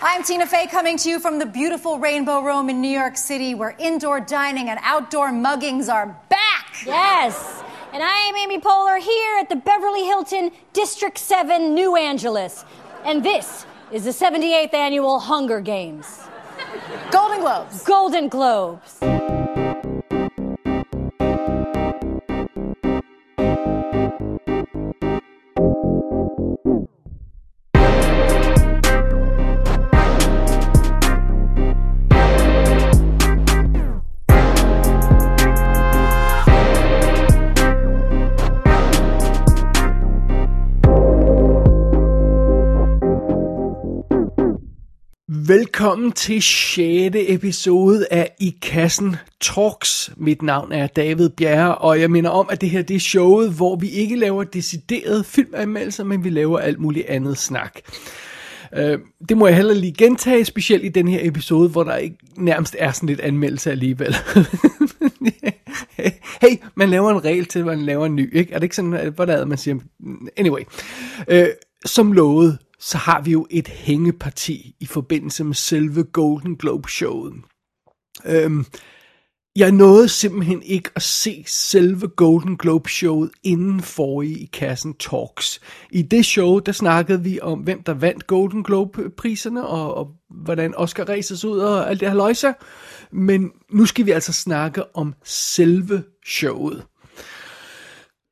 I'm Tina Fey coming to you from the beautiful Rainbow Room in New York City, where indoor dining and outdoor muggings are back. Yes. And I am Amy Poehler here at the Beverly Hilton District 7 New Angeles. And this is the 78th annual Hunger Games. Golden Globes. Golden Globes. Velkommen til 6. episode af I Kassen Talks. Mit navn er David Bjerre, og jeg minder om, at det her det er showet, hvor vi ikke laver deciderede filmanmeldelser, men vi laver alt muligt andet snak. Øh, det må jeg heller lige gentage, specielt i den her episode, hvor der ikke nærmest er sådan lidt anmeldelse alligevel. hey, man laver en regel til, at man laver en ny, ikke? Er det ikke sådan, hvordan man siger? Anyway, øh, som lovet, så har vi jo et hængeparti i forbindelse med selve Golden Globe-showet. Øhm, jeg nåede simpelthen ikke at se selve Golden Globe-showet inden forrige i kassen Talks. I det show, der snakkede vi om, hvem der vandt Golden Globe-priserne, og, og hvordan Oscar races ud og alt det her løjser. Men nu skal vi altså snakke om selve showet.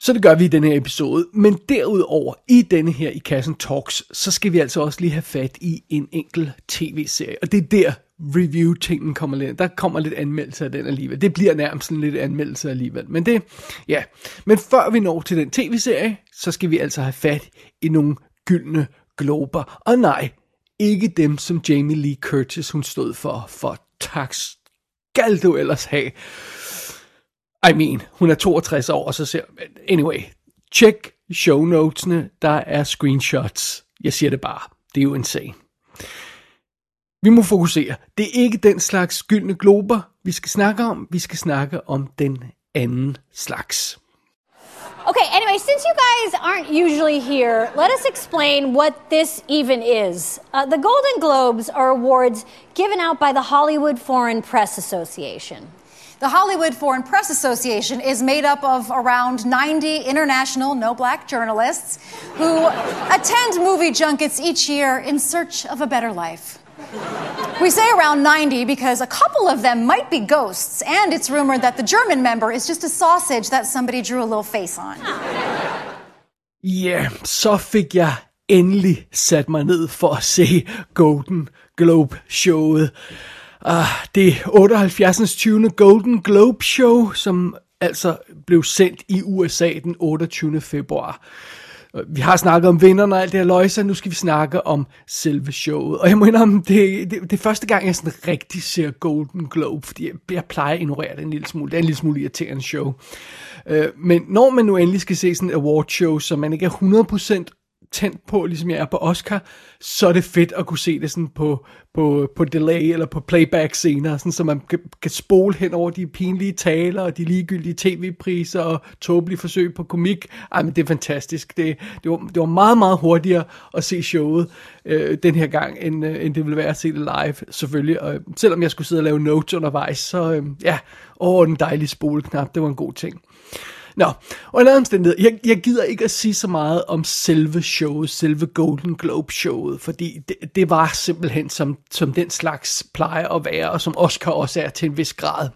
Så det gør vi i denne her episode. Men derudover, i denne her i Kassen Talks, så skal vi altså også lige have fat i en enkelt tv-serie. Og det er der review-tingen kommer lidt. Der kommer lidt anmeldelse af den alligevel. Det bliver nærmest en lidt anmeldelse alligevel. Men det, ja. Men før vi når til den tv-serie, så skal vi altså have fat i nogle gyldne glober. Og nej, ikke dem, som Jamie Lee Curtis hun stod for. For tak skal du ellers have. I mean, hun er 62 år, og så ser... Anyway, check show notesene, der er screenshots. Jeg siger det bare. Det er jo insane. Vi må fokusere. Det er ikke den slags gyldne glober, vi skal snakke om. Vi skal snakke om den anden slags. Okay, anyway, since you guys aren't usually here, let us explain what this even is. Uh, the Golden Globes are awards given out by the Hollywood Foreign Press Association. The Hollywood Foreign Press Association is made up of around 90 international no black journalists who attend movie junkets each year in search of a better life. We say around 90 because a couple of them might be ghosts, and it's rumored that the German member is just a sausage that somebody drew a little face on. Yeah, så fik jeg endelig sat mig ned for at se Golden Globe-showet. Uh, det 78. 20. Golden Globe Show, som altså blev sendt i USA den 28. februar. Vi har snakket om vinderne og alt det her løjse, nu skal vi snakke om selve showet. Og jeg må indrømme, det, det, det er første gang, jeg sådan rigtig ser Golden Globe, fordi jeg, jeg plejer at ignorere det en lille smule. Det er en lille smule irriterende show. Uh, men når man nu endelig skal se sådan et award show, som man ikke er 100% tændt på, ligesom jeg er på Oscar, så er det fedt at kunne se det sådan på, på, på delay eller på playback senere, sådan, så man kan, kan spole hen over de pinlige taler og de ligegyldige tv-priser og tåbelige forsøg på komik. Ej, men det er fantastisk. Det, det, var, det var meget, meget hurtigere at se showet øh, den her gang, end, øh, end det ville være at se det live, selvfølgelig. Og selvom jeg skulle sidde og lave notes undervejs, så øh, ja, åh, den dejlige spoleknap, det var en god ting. Nå, og en omstændighed, jeg, jeg gider ikke at sige så meget om selve showet, selve Golden Globe showet, fordi det, det var simpelthen som, som den slags plejer at være, og som Oscar også er til en vis grad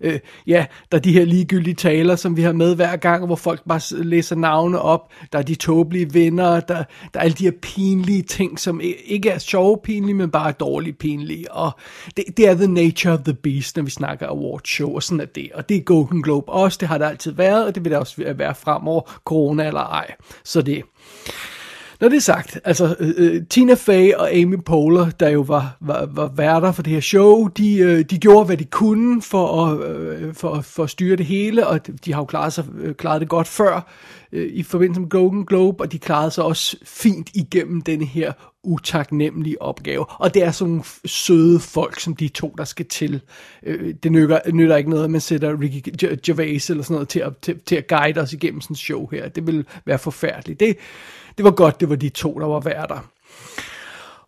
øh, ja, der er de her ligegyldige taler, som vi har med hver gang, hvor folk bare læser navne op. Der er de tåbelige venner, der, der er alle de her pinlige ting, som ikke er sjove pinlige, men bare dårlige pinlige. Og det, det er the nature of the beast, når vi snakker award show, og sådan er det. Og det er Golden Globe også, det har det altid været, og det vil det også være fremover, corona eller ej. Så det når det er sagt, altså uh, Tina Fey og Amy Poehler, der jo var, var, var værter for det her show, de, uh, de gjorde, hvad de kunne for at, uh, for, for at styre det hele, og de har jo klaret, sig, uh, klaret det godt før uh, i forbindelse med Golden Globe, og de klarede sig også fint igennem denne her utaknemmelige opgave. Og det er sådan nogle søde folk, som de to, der skal til. Uh, det nytter, nytter ikke noget, at man sætter Ricky Gervais eller sådan noget til at, til, til at guide os igennem sådan en show her. Det vil være forfærdeligt. Det, det var godt, det var de to, der var værter.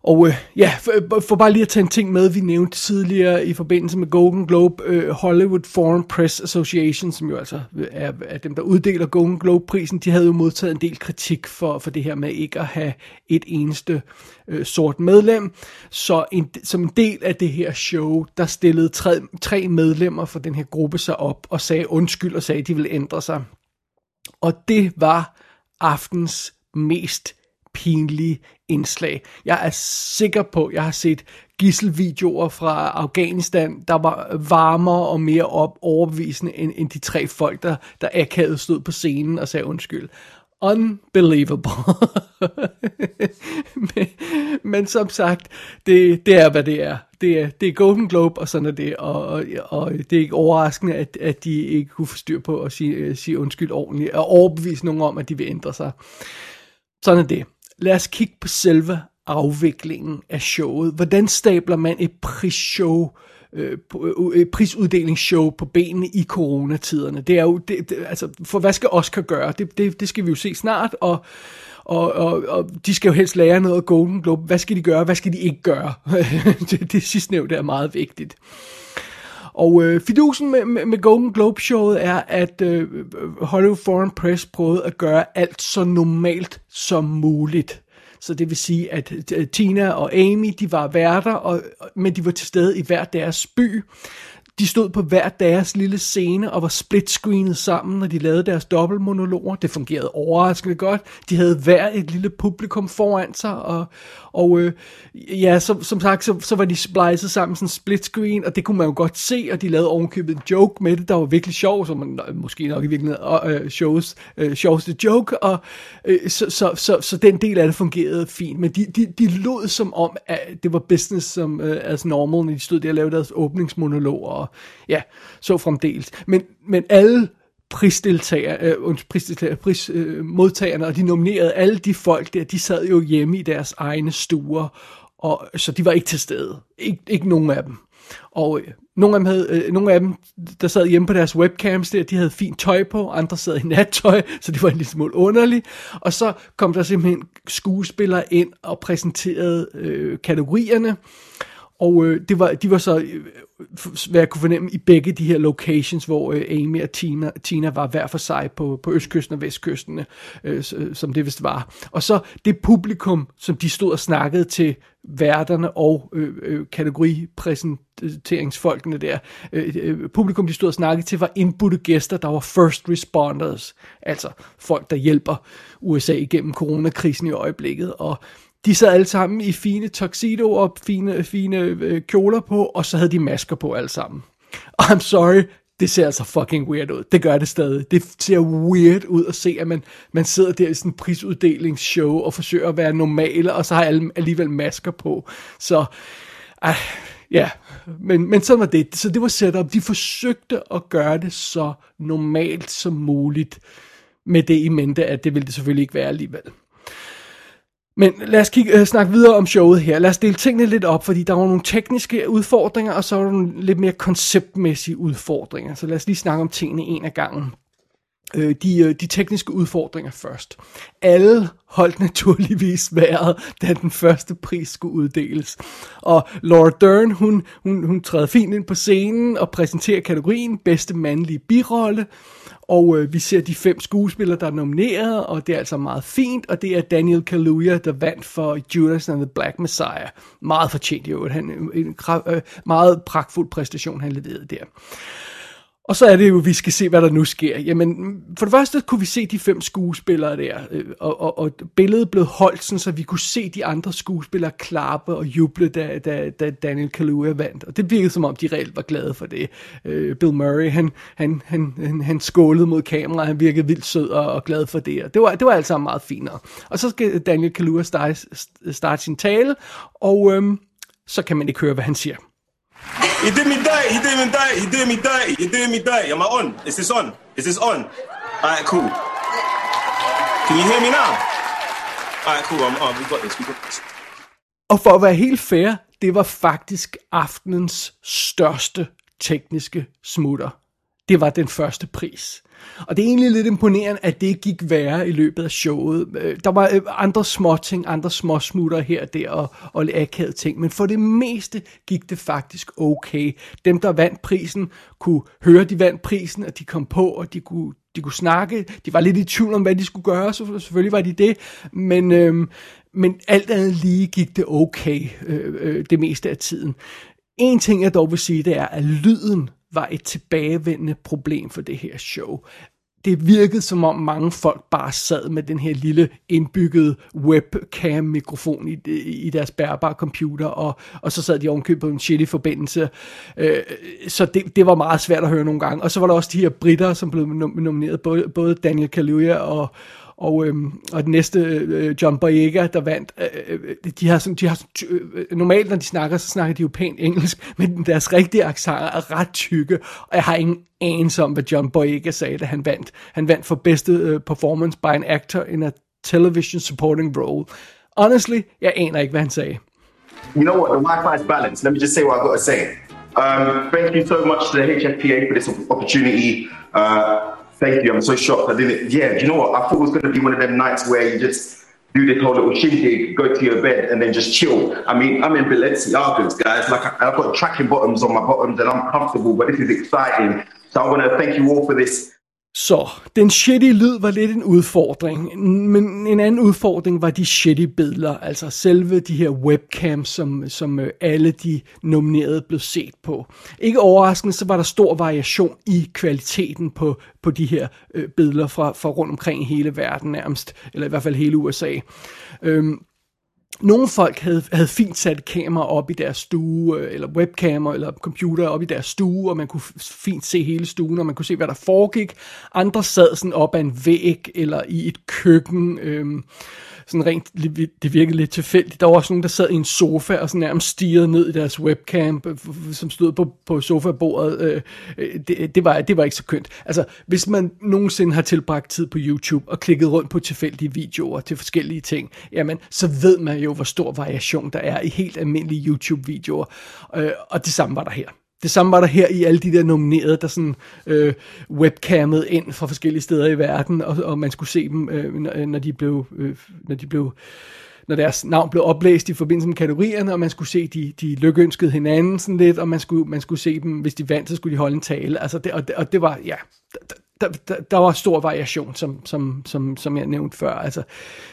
Og øh, ja, for, øh, for bare lige at tage en ting med, vi nævnte tidligere i forbindelse med Golden Globe, øh, Hollywood Foreign Press Association, som jo altså øh, er, er dem, der uddeler Golden Globe-prisen, de havde jo modtaget en del kritik for, for det her med ikke at have et eneste øh, sort medlem. Så en, som en del af det her show, der stillede tre, tre medlemmer fra den her gruppe sig op og sagde undskyld og sagde, at de ville ændre sig. Og det var aftens mest pinlige indslag. Jeg er sikker på, at jeg har set gisselvideoer fra Afghanistan, der var varmere og mere op overbevisende end, end de tre folk, der, der akavet stod på scenen og sagde undskyld. Unbelievable. men, men som sagt, det, det er, hvad det er. Det er, det er Golden Globe, og sådan er det. Og, og, og det er ikke overraskende, at, at de ikke kunne få styr på at sige, øh, sige undskyld ordentligt, og overbevise nogen om, at de vil ændre sig. Sådan er det lad os kigge på selve afviklingen af showet. Hvordan stabler man et prisshow, øh, øh, et prisuddelingsshow på benene i coronatiderne? Det er jo, det, det, altså, for hvad skal Oscar gøre? Det, det, det skal vi jo se snart, og, og, og, og de skal jo helst lære noget af Golden Globe. Hvad skal de gøre? Hvad skal de ikke gøre? det, det sidste nævnte er meget vigtigt. Og øh, fidusen med, med, med Golden Globe showet er, at øh, Hollywood Foreign Press prøvede at gøre alt så normalt som muligt. Så det vil sige, at øh, Tina og Amy, de var værter, og, men de var til stede i hver deres by. De stod på hver deres lille scene og var split-screenet sammen, når de lavede deres dobbeltmonologer. Det fungerede overraskende godt. De havde hver et lille publikum foran sig, og, og øh, ja, så, som sagt, så, så var de splicet sammen sådan split screen, og det kunne man jo godt se, og de lavede ovenkøbet en joke med det, der var virkelig sjov, som man måske nok i virkeligheden øh, shows, øh, sjoveste joke, og øh, så, så, så, så den del af det fungerede fint, men de, de, de lød som om, at det var business som øh, as normal, når de stod der og lavede deres åbningsmonolog, og ja, så fremdeles. Men, men alle prisdeltager, øh, prisdeltager, prismodtagerne, øh, og de nominerede alle de folk der, de sad jo hjemme i deres egne stuer, og, så de var ikke til stede. Ik- ikke nogen af dem. Og øh, nogle, af dem havde, øh, nogle af dem, der sad hjemme på deres webcams der, de havde fint tøj på, andre sad i nattøj, så det var en lille smule underligt. Og så kom der simpelthen skuespillere ind og præsenterede øh, kategorierne. Og øh, det var, de var så, øh, hvad jeg kunne fornemme, i begge de her locations, hvor øh, Amy og Tina, Tina var hver for sig på, på østkysten og vestkysten, øh, som det vist var. Og så det publikum, som de stod og snakkede til værterne og øh, øh, kategoripræsenteringsfolkene der. Øh, øh, publikum, de stod og snakkede til, var indbudte gæster, der var first responders, altså folk, der hjælper USA igennem coronakrisen i øjeblikket. Og de sad alle sammen i fine tuxedo og fine, fine øh, kjoler på, og så havde de masker på alle sammen. Og I'm sorry, det ser altså fucking weird ud. Det gør det stadig. Det ser weird ud at se, at man, man sidder der i sådan en prisuddelingsshow og forsøger at være normale, og så har alle alligevel masker på. Så, øh, ja, men, men sådan var det. Så det var setup. De forsøgte at gøre det så normalt som muligt, med det i mente, at det ville det selvfølgelig ikke være alligevel. Men lad os kigge, øh, snakke videre om showet her. Lad os dele tingene lidt op, fordi der var nogle tekniske udfordringer, og så var der nogle lidt mere konceptmæssige udfordringer. Så lad os lige snakke om tingene en af gangen. Øh, de, øh, de tekniske udfordringer først. Alle holdt naturligvis vejret, da den første pris skulle uddeles. Og Laura Dern, hun, hun, hun træder fint ind på scenen og præsenterer kategorien bedste mandlige birolle. Og øh, vi ser de fem skuespillere, der er nomineret, og det er altså meget fint, og det er Daniel Kaluuya, der vandt for Judas and the Black Messiah. Meget fortjent jo, han, øh, en, en, en øh, meget pragtfuld præstation, han leverede der. Og så er det jo, at vi skal se, hvad der nu sker. Jamen, for det første kunne vi se de fem skuespillere der, øh, og, og, og billedet blev holdt, sådan, så vi kunne se de andre skuespillere klappe og juble, da, da, da Daniel Kaluuya vandt. Og det virkede som om, de reelt var glade for det. Uh, Bill Murray, han, han, han, han, han skålede mod kameraet, han virkede vildt sød og, og glad for det. Og det var, det var alt sammen meget finere. Og så skal Daniel Kaluuya starte, starte sin tale, og øhm, så kan man ikke høre, hvad han siger. He did me dirty. He did me dirty. He did me dirty. He did me dirty. Am I on? Is this on? Is this on? Alright, cool. Can you hear me now? Alright, cool. I'm oh, on. We got this. We got this. Og for at være helt fair, det var faktisk aftenens største tekniske smutter. det var den første pris. Og det er egentlig lidt imponerende, at det gik værre i løbet af showet. Øh, der var øh, andre små ting, andre små smutter her og der og, og akavede ting, men for det meste gik det faktisk okay. Dem, der vandt prisen, kunne høre, de vandt prisen, og de kom på, og de kunne, de kunne snakke. De var lidt i tvivl om, hvad de skulle gøre, så selvfølgelig var de det. Men, øhm, men alt andet lige gik det okay øh, øh, det meste af tiden. En ting, jeg dog vil sige, det er, at lyden var et tilbagevendende problem for det her show. Det virkede som om mange folk bare sad med den her lille indbyggede webcam-mikrofon i, i deres bærbare computer, og, og så sad de ovenkøbet på en shitty forbindelse. Øh, så det, det var meget svært at høre nogle gange. Og så var der også de her britter, som blev nomineret, både, både Daniel Kaluuya og, og, øhm, og den næste, øh, øh John Boyega, der vandt, øh, øh, øh, de har sådan, de har sådan, øh, øh, normalt når de snakker, så snakker de jo pænt engelsk, men deres rigtige accenter er ret tykke, og jeg har ingen anelse om, hvad John Boyega sagde, da han vandt. Han vandt for bedste øh, performance by an actor in a television supporting role. Honestly, jeg aner ikke, hvad han sagde. You know what, the Wi-Fi is balanced. Let me just say what I've got to say. Um, thank you so much to the HFPA for this opportunity. Uh, Thank you. I'm so shocked. I didn't. Yeah, do you know what? I thought it was going to be one of them nights where you just do this whole little shindig, go to your bed, and then just chill. I mean, I'm in Balenciagas, guys. Like I've got tracking bottoms on my bottoms, and I'm comfortable. But this is exciting. So I want to thank you all for this Så den shitty lyd var lidt en udfordring, men en anden udfordring var de shitty billeder, altså selve de her webcams, som, som øh, alle de nominerede blev set på. Ikke overraskende, så var der stor variation i kvaliteten på, på de her øh, billeder fra, fra rundt omkring hele verden nærmest, eller i hvert fald hele USA. Øhm, nogle folk havde, havde fint sat kamera op i deres stue, øh, eller webkamera, eller computer op i deres stue, og man kunne fint se hele stuen, og man kunne se, hvad der foregik. Andre sad sådan op ad en væg, eller i et køkken, øhm, sådan rent, det virkede lidt tilfældigt. Der var også nogen, der sad i en sofa og sådan nærmest stirrede ned i deres webcam, øh, som stod på, på sofabordet. Øh, øh, det, det, var, det var ikke så kønt. Altså, hvis man nogensinde har tilbragt tid på YouTube og klikket rundt på tilfældige videoer til forskellige ting, jamen, så ved man jo, hvor stor variation der er i helt almindelige YouTube-videoer. Øh, og det samme var der her. Det samme var der her i alle de der nominerede, der sådan øh, webcammede ind fra forskellige steder i verden, og, og man skulle se dem, øh, øh, når de blev, øh, når de blev når deres navn blev oplæst i forbindelse med kategorierne, og man skulle se, de, de lykønskede hinanden sådan lidt, og man skulle, man skulle se dem, hvis de vandt, så skulle de holde en tale. Altså det, og, det, og det var, ja, der, der, der var stor variation, som, som, som, som jeg nævnte før. Altså,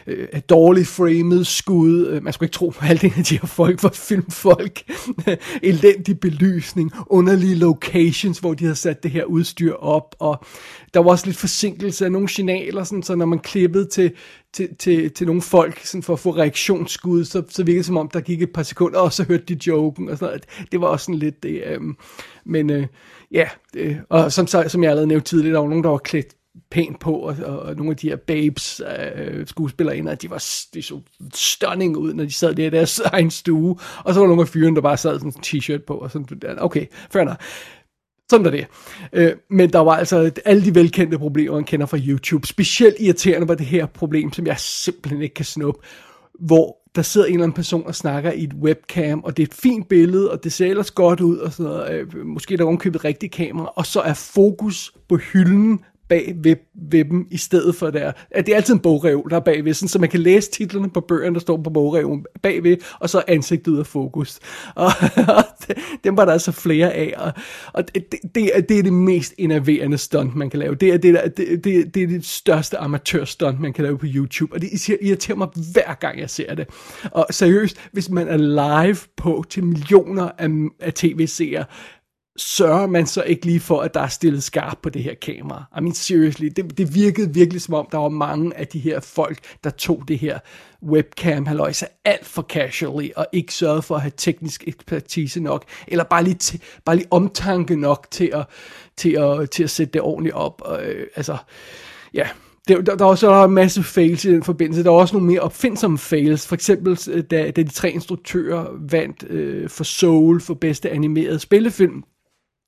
øh, dårligt framed skud. Øh, man skulle ikke tro på halvdelen af de her folk var filmfolk. Elendig belysning. Underlige locations, hvor de havde sat det her udstyr op. Og der var også lidt forsinkelse af nogle signaler, sådan, så når man klippede til, til, til, til nogle folk sådan for at få reaktionsskud, så, så virkede det som om, der gik et par sekunder, og så hørte de joken. Og sådan noget. Det var også sådan lidt det. Øh, men øh, ja, det, og som, som jeg allerede nævnte tidligere, der var nogen, der var klædt pænt på, og, og nogle af de her babes øh, skuespillere de var de så stunning ud, når de sad der i deres egen stue, og så var der nogle af fyren, der bare sad sådan en t-shirt på, og sådan, okay, fair enough. Sådan er det. Øh, men der var altså alle de velkendte problemer, man kender fra YouTube. Specielt irriterende var det her problem, som jeg simpelthen ikke kan snuppe, hvor der sidder en eller anden person og snakker i et webcam, og det er et fint billede, og det ser ellers godt ud, og sådan noget. Øh, måske der er omkøbet rigtig kamera, og så er fokus på hylden bag ved, ved dem, i stedet for der. At det er altid en bogrev, der er bagved, sådan, så man kan læse titlerne på bøgerne, der står på bogreven bagved, og så ansigtet ud af fokus. Og, og dem var der altså flere af, og, og det, det, er, det er det mest enerverende stunt, man kan lave. Det er det, det, det, det, er det største amatørstunt, man kan lave på YouTube, og det irriterer mig hver gang, jeg ser det. Og seriøst, hvis man er live på til millioner af, af tv-seere, sørger man så ikke lige for, at der er stillet skarpt på det her kamera. I mean, seriously, det, det virkede virkelig som om, der var mange af de her folk, der tog det her webcam halløjse alt for casually, og ikke sørgede for at have teknisk ekspertise nok, eller bare lige, t- bare lige omtanke nok til at, til at, til at sætte det ordentligt op. Og, øh, altså, ja, der, der, der er også der er en masse fails i den forbindelse. Der er også nogle mere opfindsomme fails. For eksempel, øh, da, da de tre instruktører vandt øh, for Soul for bedste animeret spillefilm,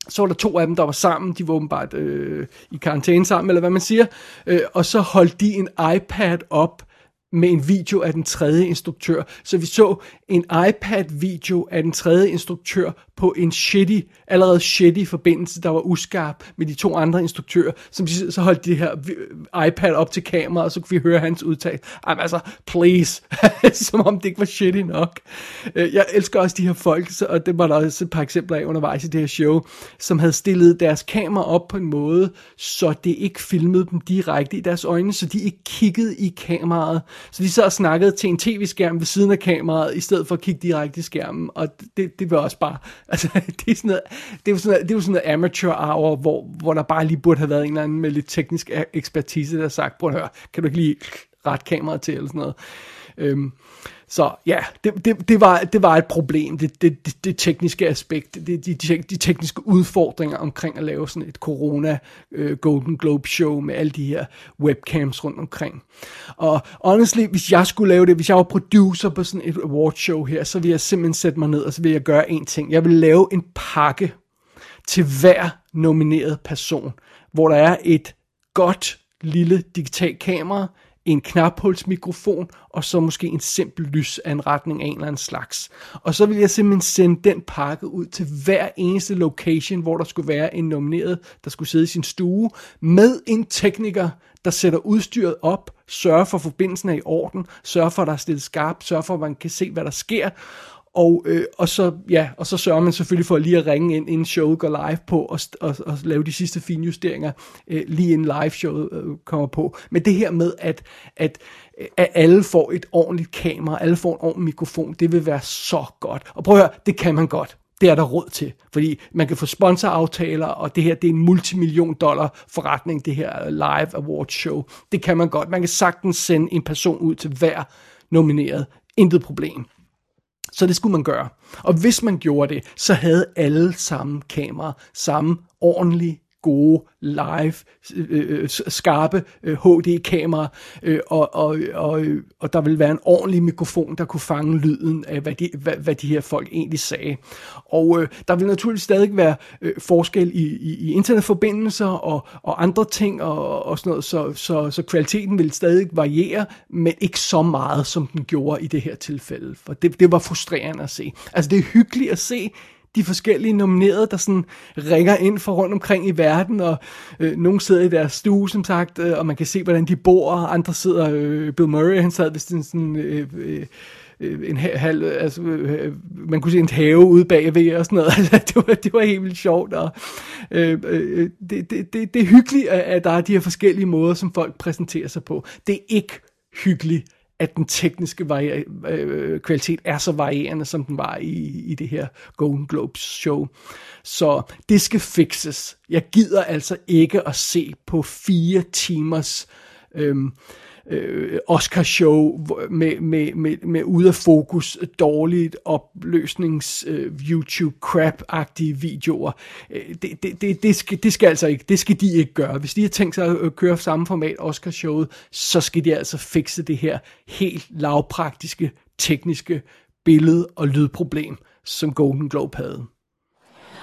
så var der to af dem, der var sammen. De var åbenbart øh, i karantæne sammen, eller hvad man siger. Øh, og så holdt de en iPad op med en video af den tredje instruktør. Så vi så en iPad-video af den tredje instruktør på en shitty, allerede shitty forbindelse, der var uskarp med de to andre instruktører, som de, så holdt de her øh, iPad op til kameraet, og så kunne vi høre hans udtalelse. Jamen altså, please, som om det ikke var shitty nok. Øh, jeg elsker også de her folk, og det var der også et par eksempler af undervejs i det her show, som havde stillet deres kamera op på en måde, så det ikke filmede dem direkte i deres øjne, så de ikke kiggede i kameraet. Så de så og snakkede til en tv-skærm ved siden af kameraet, i stedet for at kigge direkte i skærmen, og det, det var også bare Altså, det er sådan noget, det er sådan noget, det er sådan noget amateur hour, hvor, hvor der bare lige burde have været en eller anden med lidt teknisk ekspertise, der sagt, prøv at høre, kan du ikke lige ret kameraet til, eller sådan noget. Øhm, så ja, det, det, det, var, det var et problem, det, det, det, det tekniske aspekt, det, de, de, de tekniske udfordringer omkring at lave sådan et corona øh, Golden Globe show med alle de her webcams rundt omkring. Og honestly, hvis jeg skulle lave det, hvis jeg var producer på sådan et award show her, så ville jeg simpelthen sætte mig ned, og så ville jeg gøre en ting. Jeg vil lave en pakke til hver nomineret person, hvor der er et godt lille digitalt kamera, en knaphulsmikrofon, og så måske en simpel lysanretning af en eller anden slags. Og så vil jeg simpelthen sende den pakke ud til hver eneste location, hvor der skulle være en nomineret, der skulle sidde i sin stue, med en tekniker, der sætter udstyret op, sørger for, at forbindelsen er i orden, sørger for, at der er stillet skarpt, sørger for, at man kan se, hvad der sker, og, øh, og, så, ja, og så sørger man selvfølgelig for lige at ringe ind, inden showet går live på, og, og, og lave de sidste finjusteringer, øh, lige inden live showet øh, kommer på. Men det her med, at, at, at alle får et ordentligt kamera, alle får en ordentlig mikrofon, det vil være så godt. Og prøv at høre, det kan man godt. Det er der råd til, fordi man kan få sponsoraftaler, og det her det er en multimillion dollar forretning, det her øh, live awards show. Det kan man godt. Man kan sagtens sende en person ud til hver nomineret. Intet problem. Så det skulle man gøre. Og hvis man gjorde det, så havde alle samme kamera, samme ordentlige gode, live, øh, øh skarpe øh, HD-kamera, øh, og, og, og, og der ville være en ordentlig mikrofon, der kunne fange lyden af, hvad de, hvad, hvad de her folk egentlig sagde. Og øh, der vil naturligvis stadig være øh, forskel i, i, i internetforbindelser og, og andre ting, og, og sådan noget, så, så, så kvaliteten vil stadig variere, men ikke så meget, som den gjorde i det her tilfælde, for det, det var frustrerende at se. Altså det er hyggeligt at se de forskellige nominerede, der sådan ringer ind fra rundt omkring i verden, og øh, nogen sidder i deres stue, som sagt, øh, og man kan se, hvordan de bor, og andre sidder, øh, Bill Murray, han sad ved sådan, øh, øh, øh en halv, altså, øh, øh, man kunne se en have ude bagved og sådan noget. Altså, det, var, det var helt vildt sjovt. Og, øh, øh, det, det, det, det er hyggeligt, at der er de her forskellige måder, som folk præsenterer sig på. Det er ikke hyggeligt, at den tekniske vari- øh, kvalitet er så varierende, som den var i, i det her Golden Globes show. Så det skal fixes. Jeg gider altså ikke at se på fire timers øh, øh, Oscar-show med, med, med, med ude af fokus, dårligt opløsnings øh, YouTube-crap-agtige videoer. Øh, det, det, det, det, skal, det skal altså ikke, det skal de ikke gøre. Hvis de har tænkt sig at køre samme format Oscar-showet, så skal de altså fikse det her helt lavpraktiske, tekniske billede- og lydproblem, som Golden Globe havde.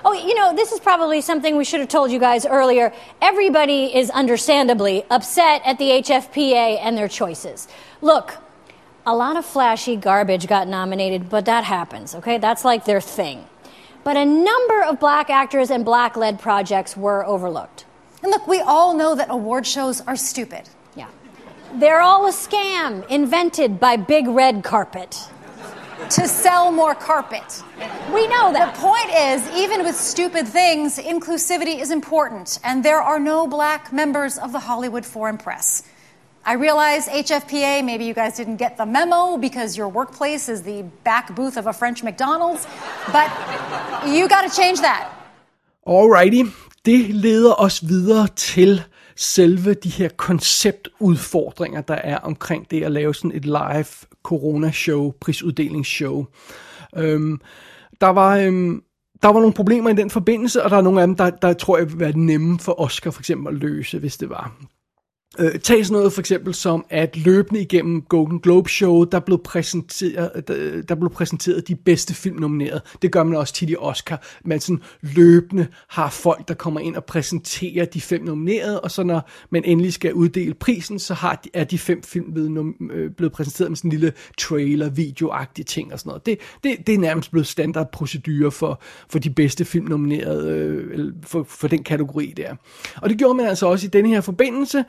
Oh, you know, this is probably something we should have told you guys earlier. Everybody is understandably upset at the HFPA and their choices. Look, a lot of flashy garbage got nominated, but that happens, okay? That's like their thing. But a number of black actors and black led projects were overlooked. And look, we all know that award shows are stupid. Yeah. They're all a scam invented by Big Red Carpet to sell more carpet. We know that. The point is, even with stupid things, inclusivity is important, and there are no black members of the Hollywood Foreign Press. I realize HFPA, maybe you guys didn't get the memo because your workplace is the back booth of a French McDonald's, but you got to change that. Alrighty, det leder os videre til selve de her konceptudfordringer, der er omkring det at lave sådan et live corona-show, prisuddelingsshow. Øhm, der var... Øhm, der var nogle problemer i den forbindelse, og der er nogle af dem, der, der tror jeg vil være nemme for Oscar for eksempel at løse, hvis det var. Øh, tag sådan noget for eksempel som, at løbende igennem Golden Globe Show, der blev præsenteret, der, der blev præsenteret de bedste film nomineret. Det gør man også tit i Oscar. Man sådan løbende har folk, der kommer ind og præsenterer de fem nominerede, og så når man endelig skal uddele prisen, så har de, er de fem film blevet, øh, blevet præsenteret med sådan en lille trailer, videoagtig ting og sådan noget. Det, det, det er nærmest blevet standardprocedure for, for de bedste film nomineret, øh, for, for den kategori der. Og det gjorde man altså også i denne her forbindelse,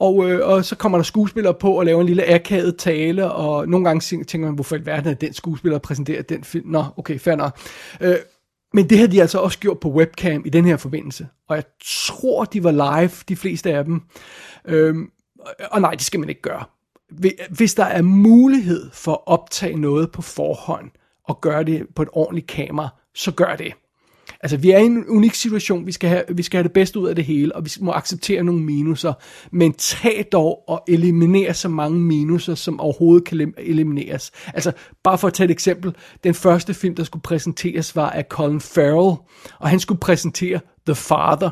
og, øh, og så kommer der skuespillere på og laver en lille akavet tale, og nogle gange tænker man, hvorfor i verden er den skuespiller præsenterer den film? Nå, okay, fair nok. Øh, men det havde de altså også gjort på webcam i den her forbindelse. Og jeg tror, de var live, de fleste af dem. Øh, og nej, det skal man ikke gøre. Hvis der er mulighed for at optage noget på forhånd, og gøre det på et ordentligt kamera, så gør det. Altså, vi er i en unik situation. Vi skal, have, vi skal have det bedste ud af det hele, og vi må acceptere nogle minuser. Men tag dog og eliminere så mange minuser, som overhovedet kan elimineres. Altså, bare for at tage et eksempel. Den første film, der skulle præsenteres, var af Colin Farrell, og han skulle præsentere The Father.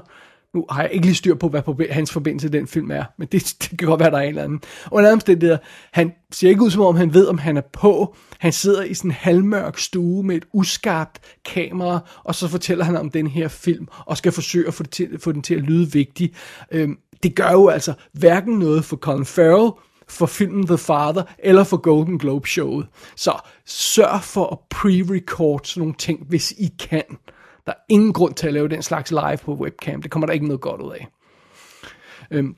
Nu har jeg ikke lige styr på, hvad hans forbindelse til den film er, men det, det kan godt være, der er en eller anden. Og en han ser ikke ud som om, han ved, om han er på. Han sidder i sådan en halvmørk stue med et uskarpt kamera, og så fortæller han om den her film, og skal forsøge at få, det til, få den til at lyde vigtig. Øhm, det gør jo altså hverken noget for Colin Farrell, for filmen The Father, eller for Golden Globe showet. Så sørg for at pre-record sådan nogle ting, hvis I kan. Der er ingen grund til at lave den slags live på webcam. Det kommer der ikke noget godt ud af. Øhm,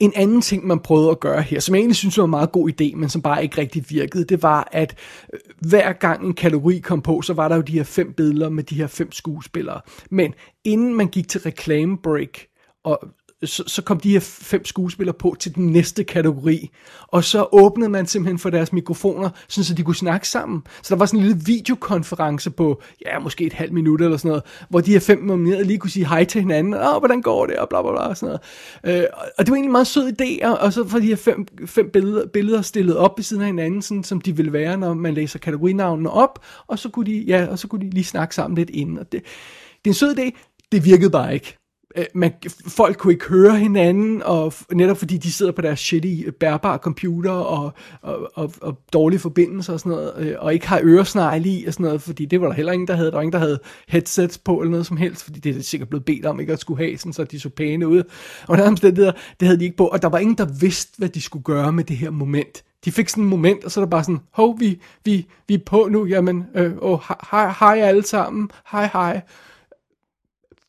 en anden ting, man prøvede at gøre her, som jeg egentlig synes var en meget god idé, men som bare ikke rigtig virkede, det var, at øh, hver gang en kategori kom på, så var der jo de her fem billeder med de her fem skuespillere. Men inden man gik til reklamebreak, og så, så kom de her fem skuespillere på til den næste kategori, og så åbnede man simpelthen for deres mikrofoner, sådan så de kunne snakke sammen. Så der var sådan en lille videokonference på, ja, måske et halvt minut eller sådan noget, hvor de her fem nominerede lige kunne sige hej til hinanden, og hvordan går det, og bla bla bla, og sådan noget. Øh, og det var egentlig en meget sød idé, og så for de her fem, fem billeder, billeder stillet op ved siden af hinanden, sådan som de ville være, når man læser kategorinavnene op, og så kunne de, ja, og så kunne de lige snakke sammen lidt inden. Og det, det er en sød idé, det virkede bare ikke. Øh, man, folk kunne ikke høre hinanden, og netop fordi de sidder på deres shitty øh, bærbare computer og, og, og, og dårlige forbindelser og sådan noget, øh, og ikke har øresnegle i og sådan noget, fordi det var der heller ingen, der havde. Der var ingen, der havde headsets på eller noget som helst, fordi det er sikkert blevet bedt om ikke at skulle have, sådan, så de så pæne ud. Og der, det, der, det havde de ikke på, og der var ingen, der vidste, hvad de skulle gøre med det her moment. De fik sådan et moment, og så er der bare sådan, hov, vi, vi, vi er på nu, jamen, øh, oh, hej, hej alle sammen, hej hej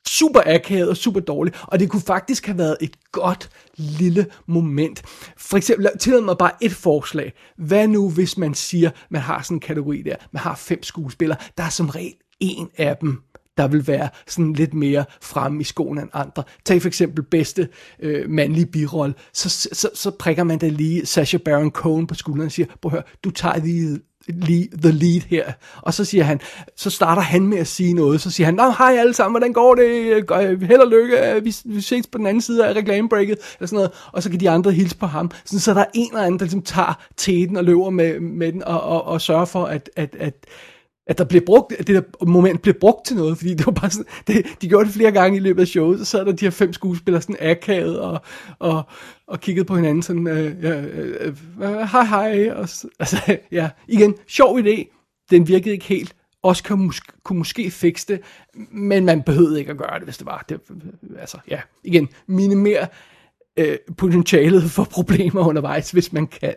super akavet og super dårligt, og det kunne faktisk have været et godt lille moment. For eksempel, tillad mig bare et forslag. Hvad nu, hvis man siger, man har sådan en kategori der, man har fem skuespillere, der er som regel en af dem, der vil være sådan lidt mere fremme i skoen end andre. Tag for eksempel bedste øh, mandlige birolle, så, så, så prikker man da lige Sasha Baron Cohen på skulderen og siger, prøv at høre, du tager lige the lead her. Og så siger han, så starter han med at sige noget, så siger han, Nå, hej alle sammen, hvordan går det? Held og lykke, vi, vi ses på den anden side af reklamebreaket, eller sådan noget. Og så kan de andre hilse på ham. Sådan, så der er en eller anden, der ligesom tager teten og løber med, med den, og, og, og sørger for, at, at, at at der blev brugt, at det der moment blev brugt til noget, fordi det var bare sådan, det, de gjorde det flere gange i løbet af showet, så sad der de her fem skuespillere sådan akavet og, og, og kiggede på hinanden sådan, øh, ja, øh, øh, hej hej, og, altså, ja, igen, sjov idé, den virkede ikke helt, også kunne, måske, kunne måske fikse det, men man behøvede ikke at gøre det, hvis det var. Det, altså, ja, igen, minimere øh, potentialet for problemer undervejs, hvis man kan.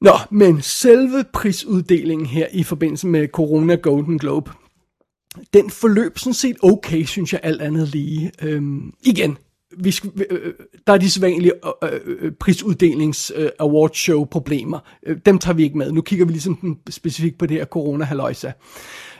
Nå, men selve prisuddelingen her i forbindelse med Corona Golden Globe, den forløb sådan set okay, synes jeg, alt andet lige. Øhm, igen, vi skal, øh, øh, der er de sædvanlige øh, øh, øh, prisuddelings øh, award show problemer. Øh, dem tager vi ikke med. Nu kigger vi ligesom specifikt på det her corona haløjsa.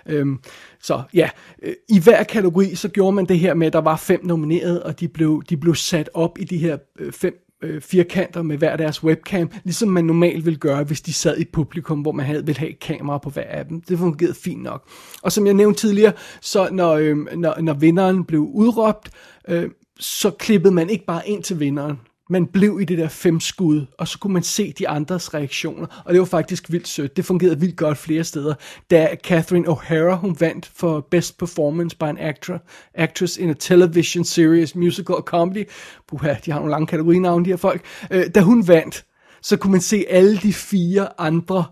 Øhm, så ja, øh, i hver kategori så gjorde man det her med, at der var fem nomineret, og de blev, de blev sat op i de her øh, fem øh, firkanter med hver deres webcam, ligesom man normalt ville gøre, hvis de sad i publikum, hvor man havde, ville have kamera på hver af dem. Det fungerede fint nok. Og som jeg nævnte tidligere, så når, øh, når, når vinderen blev udråbt, øh, så klippede man ikke bare ind til vinderen, man blev i det der fem skud, og så kunne man se de andres reaktioner, og det var faktisk vildt sødt. Det fungerede vildt godt flere steder. Da Catherine O'Hara, hun vandt for Best Performance by an actor, Actress in a Television Series, Musical or Comedy, puha, de har nogle lange kategorinavne, de her folk, øh, da hun vandt, så kunne man se alle de fire andre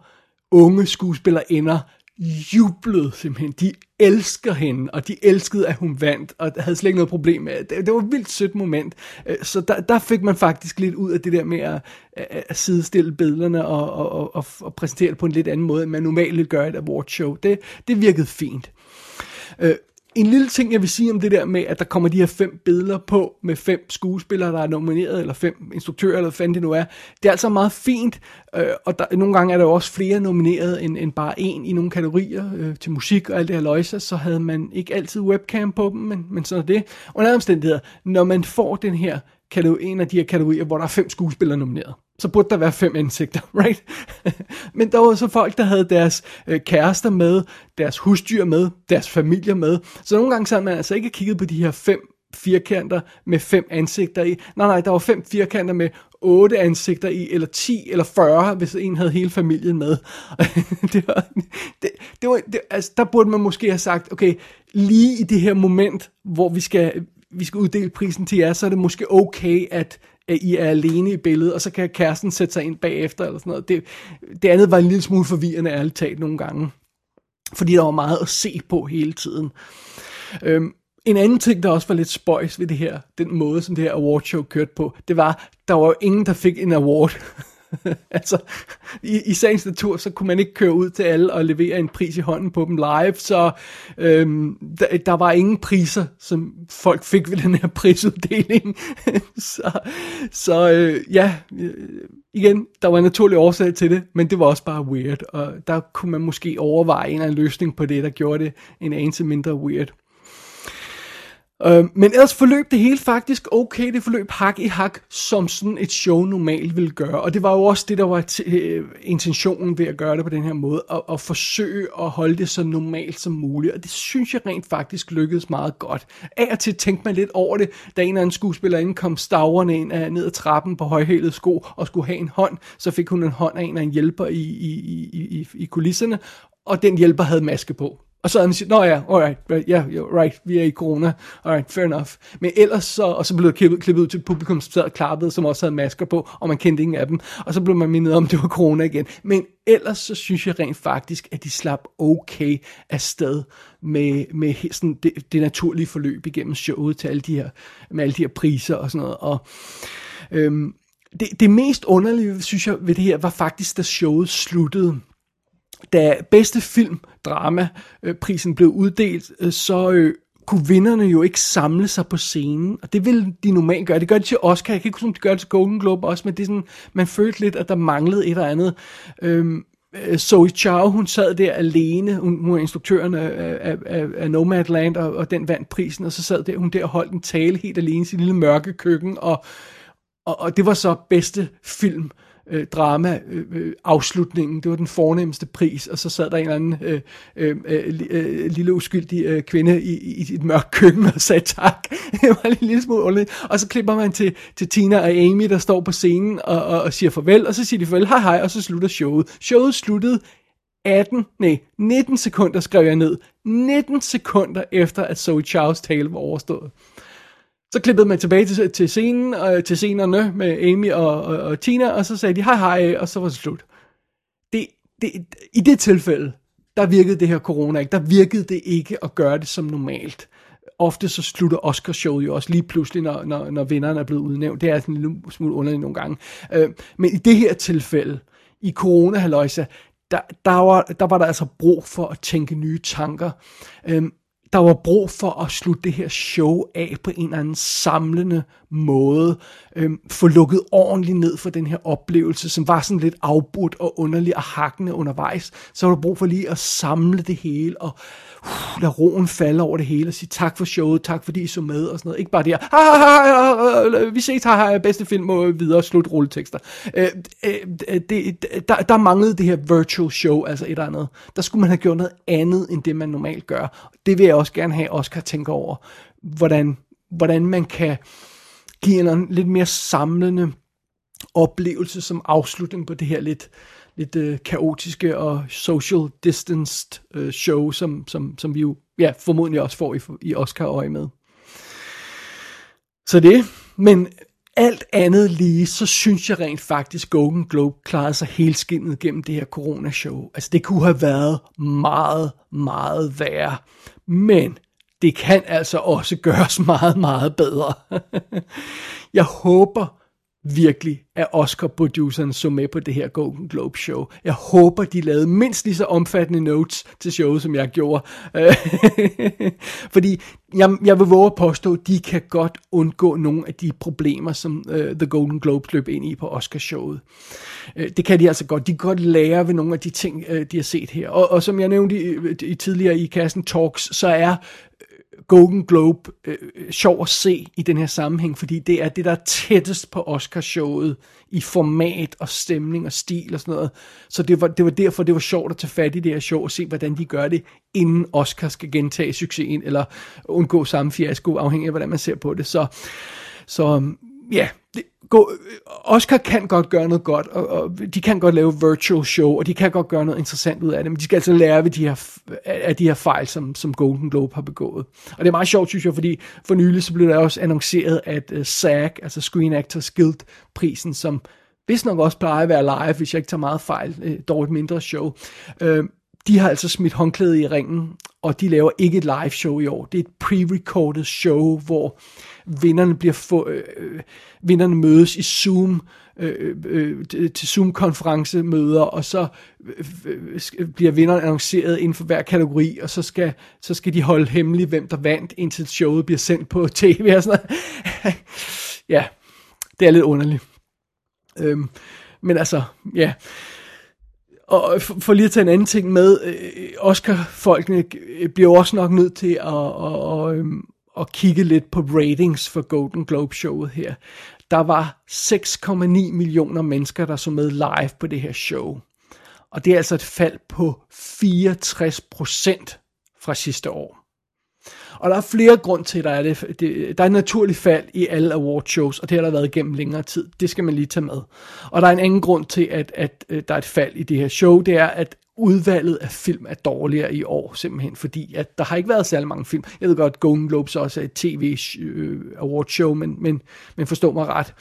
unge skuespillerinder jublede simpelthen. De elsker hende, og de elskede, at hun vandt, og havde slet ikke noget problem med det. Det var et vildt sødt moment. Øh, så der, der fik man faktisk lidt ud af det der med at, at sidestille billederne og, og, og, og præsentere det på en lidt anden måde, end man normalt gør i et awardshow. Det, det virkede fint. Øh, en lille ting, jeg vil sige om det der med, at der kommer de her fem billeder på, med fem skuespillere, der er nomineret, eller fem instruktører, eller hvad fanden det nu er. Det er altså meget fint, øh, og der, nogle gange er der jo også flere nomineret end, end bare en i nogle kategorier øh, til musik og alt det her løjse, så havde man ikke altid webcam på dem, men, men sådan er det. Under omstændigheder, når man får den her en af de her kategorier, hvor der er fem skuespillere nomineret så burde der være fem ansigter, right? Men der var så folk, der havde deres øh, kærester med, deres husdyr med, deres familier med. Så nogle gange så havde man altså ikke kigget på de her fem firkanter med fem ansigter i. Nej, nej, der var fem firkanter med otte ansigter i, eller 10 eller 40, hvis en havde hele familien med. det var, det, det var, det, altså, der burde man måske have sagt, okay, lige i det her moment, hvor vi skal, vi skal uddele prisen til jer, så er det måske okay, at at I er alene i billedet, og så kan kæresten sætte sig ind bagefter, eller sådan noget. Det, det andet var en lille smule forvirrende, ærligt talt, nogle gange. Fordi der var meget at se på hele tiden. Øhm, en anden ting, der også var lidt spøjs ved det her, den måde, som det her awardshow kørte på, det var, der var jo ingen, der fik en award. altså, i, i sagens natur, så kunne man ikke køre ud til alle og levere en pris i hånden på dem live, så øhm, der, der var ingen priser, som folk fik ved den her prisuddeling. så så øh, ja, øh, igen, der var en naturlig årsag til det, men det var også bare weird, og der kunne man måske overveje en eller anden løsning på det, der gjorde det en anelse mindre weird. Øh, men ellers forløb det hele faktisk okay. Det forløb hak i hak, som sådan et show normalt ville gøre. Og det var jo også det, der var t- øh, intentionen ved at gøre det på den her måde. At, at forsøge at holde det så normalt som muligt. Og det synes jeg rent faktisk lykkedes meget godt. Af og til tænkte man lidt over det, da en eller anden skuespillerinde kom stavrende ind af, ned ad trappen på højhælede sko og skulle have en hånd. Så fik hun en hånd af en af en hjælper i, i, i, i, i kulisserne. Og den hjælper havde maske på. Og så havde man sagt, nå ja, alright, ja, yeah, you're right, vi er i corona, alright, fair enough. Men ellers så, og så blev det klippet, klippet ud til publikum, som sad og klappede, som også havde masker på, og man kendte ingen af dem. Og så blev man mindet om, det var corona igen. Men ellers så synes jeg rent faktisk, at de slap okay afsted med, med sådan det, det naturlige forløb igennem showet til alle de her, med alle de her priser og sådan noget. Og, øhm, det, det mest underlige, synes jeg, ved det her, var faktisk, da showet sluttede da bedste film dramaprisen øh, prisen blev uddelt, øh, så øh, kunne vinderne jo ikke samle sig på scenen, og det ville de normalt gøre. Det gør de til Oscar, jeg kan ikke huske, om de gør det til Golden Globe også, men det er sådan, man følte lidt, at der manglede et eller andet. Øhm, øh, Zoe Chow, hun sad der alene, hun, hun er instruktøren af, af, af, af Nomadland, og, og den vandt prisen, og så sad der, hun der og holdt en tale helt alene i sin lille mørke køkken, og, og, og det var så bedste film øh, Øh, drama øh, øh, afslutningen. Det var den fornemmeste pris, og så sad der en eller anden øh, øh, øh, øh lille uskyldig øh, kvinde i, i et mørkt køkken og sagde tak. det var en lille smule underligt. Og så klipper man til, til Tina og Amy, der står på scenen og, og, og siger farvel, og så siger de farvel, hej hej, og så slutter showet. Showet sluttede 18, nej, 19 sekunder skrev jeg ned. 19 sekunder efter, at Zoe Charles tale var overstået. Så klippede man tilbage til, til scenen, og til scenerne med Amy og, og, og Tina, og så sagde de hej hej, og så var det slut. Det, det, I det tilfælde, der virkede det her corona ikke. Der virkede det ikke at gøre det som normalt. Ofte så slutter Oscarshowet jo også lige pludselig, når, når, når vinderne er blevet udnævnt. Det er sådan en lille smule underligt nogle gange. Øh, men i det her tilfælde, i corona der, der, var, der var der altså brug for at tænke nye tanker. Øh, der var brug for at slutte det her show af på en eller anden samlende måde. Øhm, få lukket ordentligt ned for den her oplevelse, som var sådan lidt afbrudt og underlig og hakkende undervejs. Så var der brug for lige at samle det hele og uh, lade roen falde over det hele og sige tak for showet, tak fordi I så med og sådan noget. Ikke bare det her, vi ses, har bedste film og videre, slut rulletekster. Øh, øh, det, der, der manglede det her virtual show, altså et eller andet. Der skulle man have gjort noget andet, end det man normalt gør. Det vil jeg også gerne have, Oscar tænke over, hvordan, hvordan man kan giver en lidt mere samlende oplevelse som afslutning på det her lidt, lidt øh, kaotiske og social distanced øh, show, som, som, som vi jo ja, formodentlig også får i, i Oscar-øje med. Så det, men alt andet lige, så synes jeg rent faktisk, Golden Globe klarede sig helt skinnet gennem det her coronashow. Altså det kunne have været meget, meget værre. Men det kan altså også gøres meget, meget bedre. jeg håber, virkelig, at Oscar-produceren så med på det her Golden Globe show. Jeg håber, de lavede mindst lige så omfattende notes til showet, som jeg gjorde. Fordi jeg, jeg vil våge at påstå, at de kan godt undgå nogle af de problemer, som uh, The Golden Globe løb ind i på Oscar-showet. Uh, det kan de altså godt. De kan godt lære ved nogle af de ting, uh, de har set her. Og, og som jeg nævnte i, i tidligere i kassen Talks, så er Golden Globe øh, øh, sjov at se i den her sammenhæng, fordi det er det, der er tættest på Oscarshowet i format og stemning og stil og sådan noget. Så det var, det var derfor, det var sjovt at tage fat i det her show og se, hvordan de gør det, inden Oscar skal gentage succesen, eller undgå samme fiasko, afhængig af, hvordan man ser på det. Så, så ja, det, gå, Oscar kan godt gøre noget godt, og, og de kan godt lave virtual show, og de kan godt gøre noget interessant ud af det, men de skal altså lære ved de her, af de her fejl, som, som Golden Globe har begået. Og det er meget sjovt, synes jeg, fordi for nylig så blev der også annonceret, at uh, SAG, altså Screen Actors Guild prisen, som hvis nok også plejer at være live, hvis jeg ikke tager meget fejl, øh, uh, dog et mindre show, uh, de har altså smidt håndklæde i ringen, og de laver ikke et live show i år. Det er et pre-recorded show, hvor vinderne bliver få, øh, øh vinderne mødes i Zoom øh, øh, øh til Zoom møder og så øh, øh bliver vinderne annonceret inden for hver kategori, og så skal, så skal de holde hemmeligt, hvem der vandt, indtil showet bliver sendt på tv og sådan noget. ja, det er lidt underligt. Øhm, men altså, ja. Og for, for lige at tage en anden ting med, øh, Oscar-folkene øh, bliver også nok nødt til at, at, at, at øhm, kigge lidt på ratings for Golden Globe showet her. Der var 6,9 millioner mennesker, der så med live på det her show. Og det er altså et fald på 64 procent fra sidste år. Og der er flere grund til, at der er, det, det, der er et naturligt fald i alle award shows, og det har der været gennem længere tid. Det skal man lige tage med. Og der er en anden grund til, at, at, at der er et fald i det her show, det er, at udvalget af film er dårligere i år, simpelthen fordi, at der har ikke været særlig mange film. Jeg ved godt, Golden Globes også er et tv øh, award show, men, men, men forstå mig ret.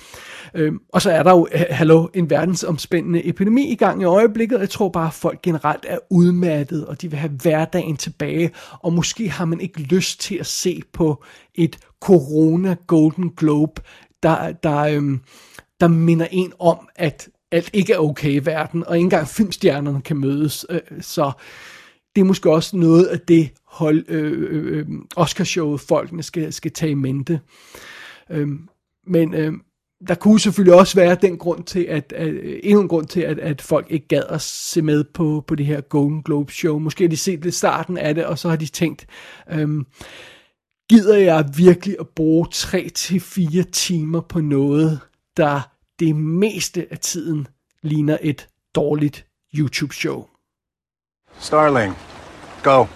Øhm, og så er der jo, hallo, en verdensomspændende epidemi i gang i øjeblikket, jeg tror bare, at folk generelt er udmattet, og de vil have hverdagen tilbage, og måske har man ikke lyst til at se på et corona Golden Globe, der, der, øhm, der minder en om, at alt ikke er okay i verden, og ikke engang filmstjernerne kan mødes. Øh, så det er måske også noget af det hold, øh, øh, øh, Oscarshowet folkene skal, skal tage i mente. Øh, men øh, der kunne selvfølgelig også være den grund til, at, at øh, endnu en grund til, at, at folk ikke gad at se med på, på det her Golden Globe show. Måske har de set lidt starten af det, og så har de tænkt, øh, gider jeg virkelig at bruge 3-4 timer på noget, der det meste af tiden ligner et dårligt YouTube-show. Starling, go.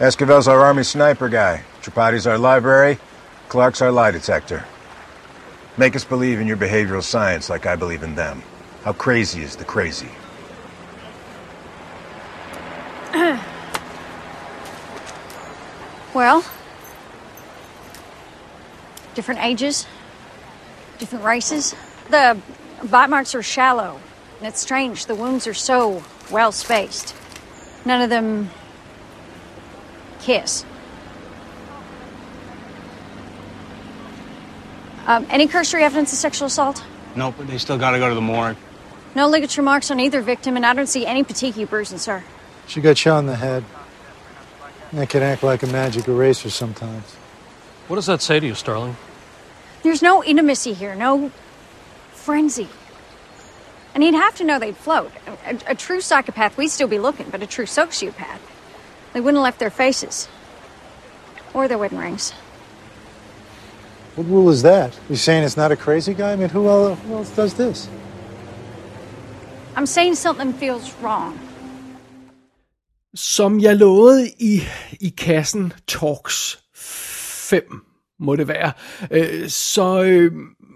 Esquivel's our army sniper guy. Tripati's our library. Clark's our lie detector. Make us believe in your behavioral science like I believe in them. How crazy is the crazy? well, different ages, different races. The bite marks are shallow, and it's strange. The wounds are so well spaced. None of them kiss. Um, any cursory evidence of sexual assault? Nope, but they still gotta go to the morgue. No ligature marks on either victim, and I don't see any petechiae bruising, sir. She got shot in the head. That can act like a magic eraser sometimes. What does that say to you, Starling? There's no intimacy here, no frenzy. And he'd have to know they'd float. A, a, true psychopath, we'd still be looking, but a true sociopath, they wouldn't have left their faces or their wedding rings. What rule is that? You're saying it's not a crazy guy? I mean, who else, who else does this? I'm saying something feels wrong. Som jeg lovede i, i kassen Talks 5, må det være. Øh, så, øh,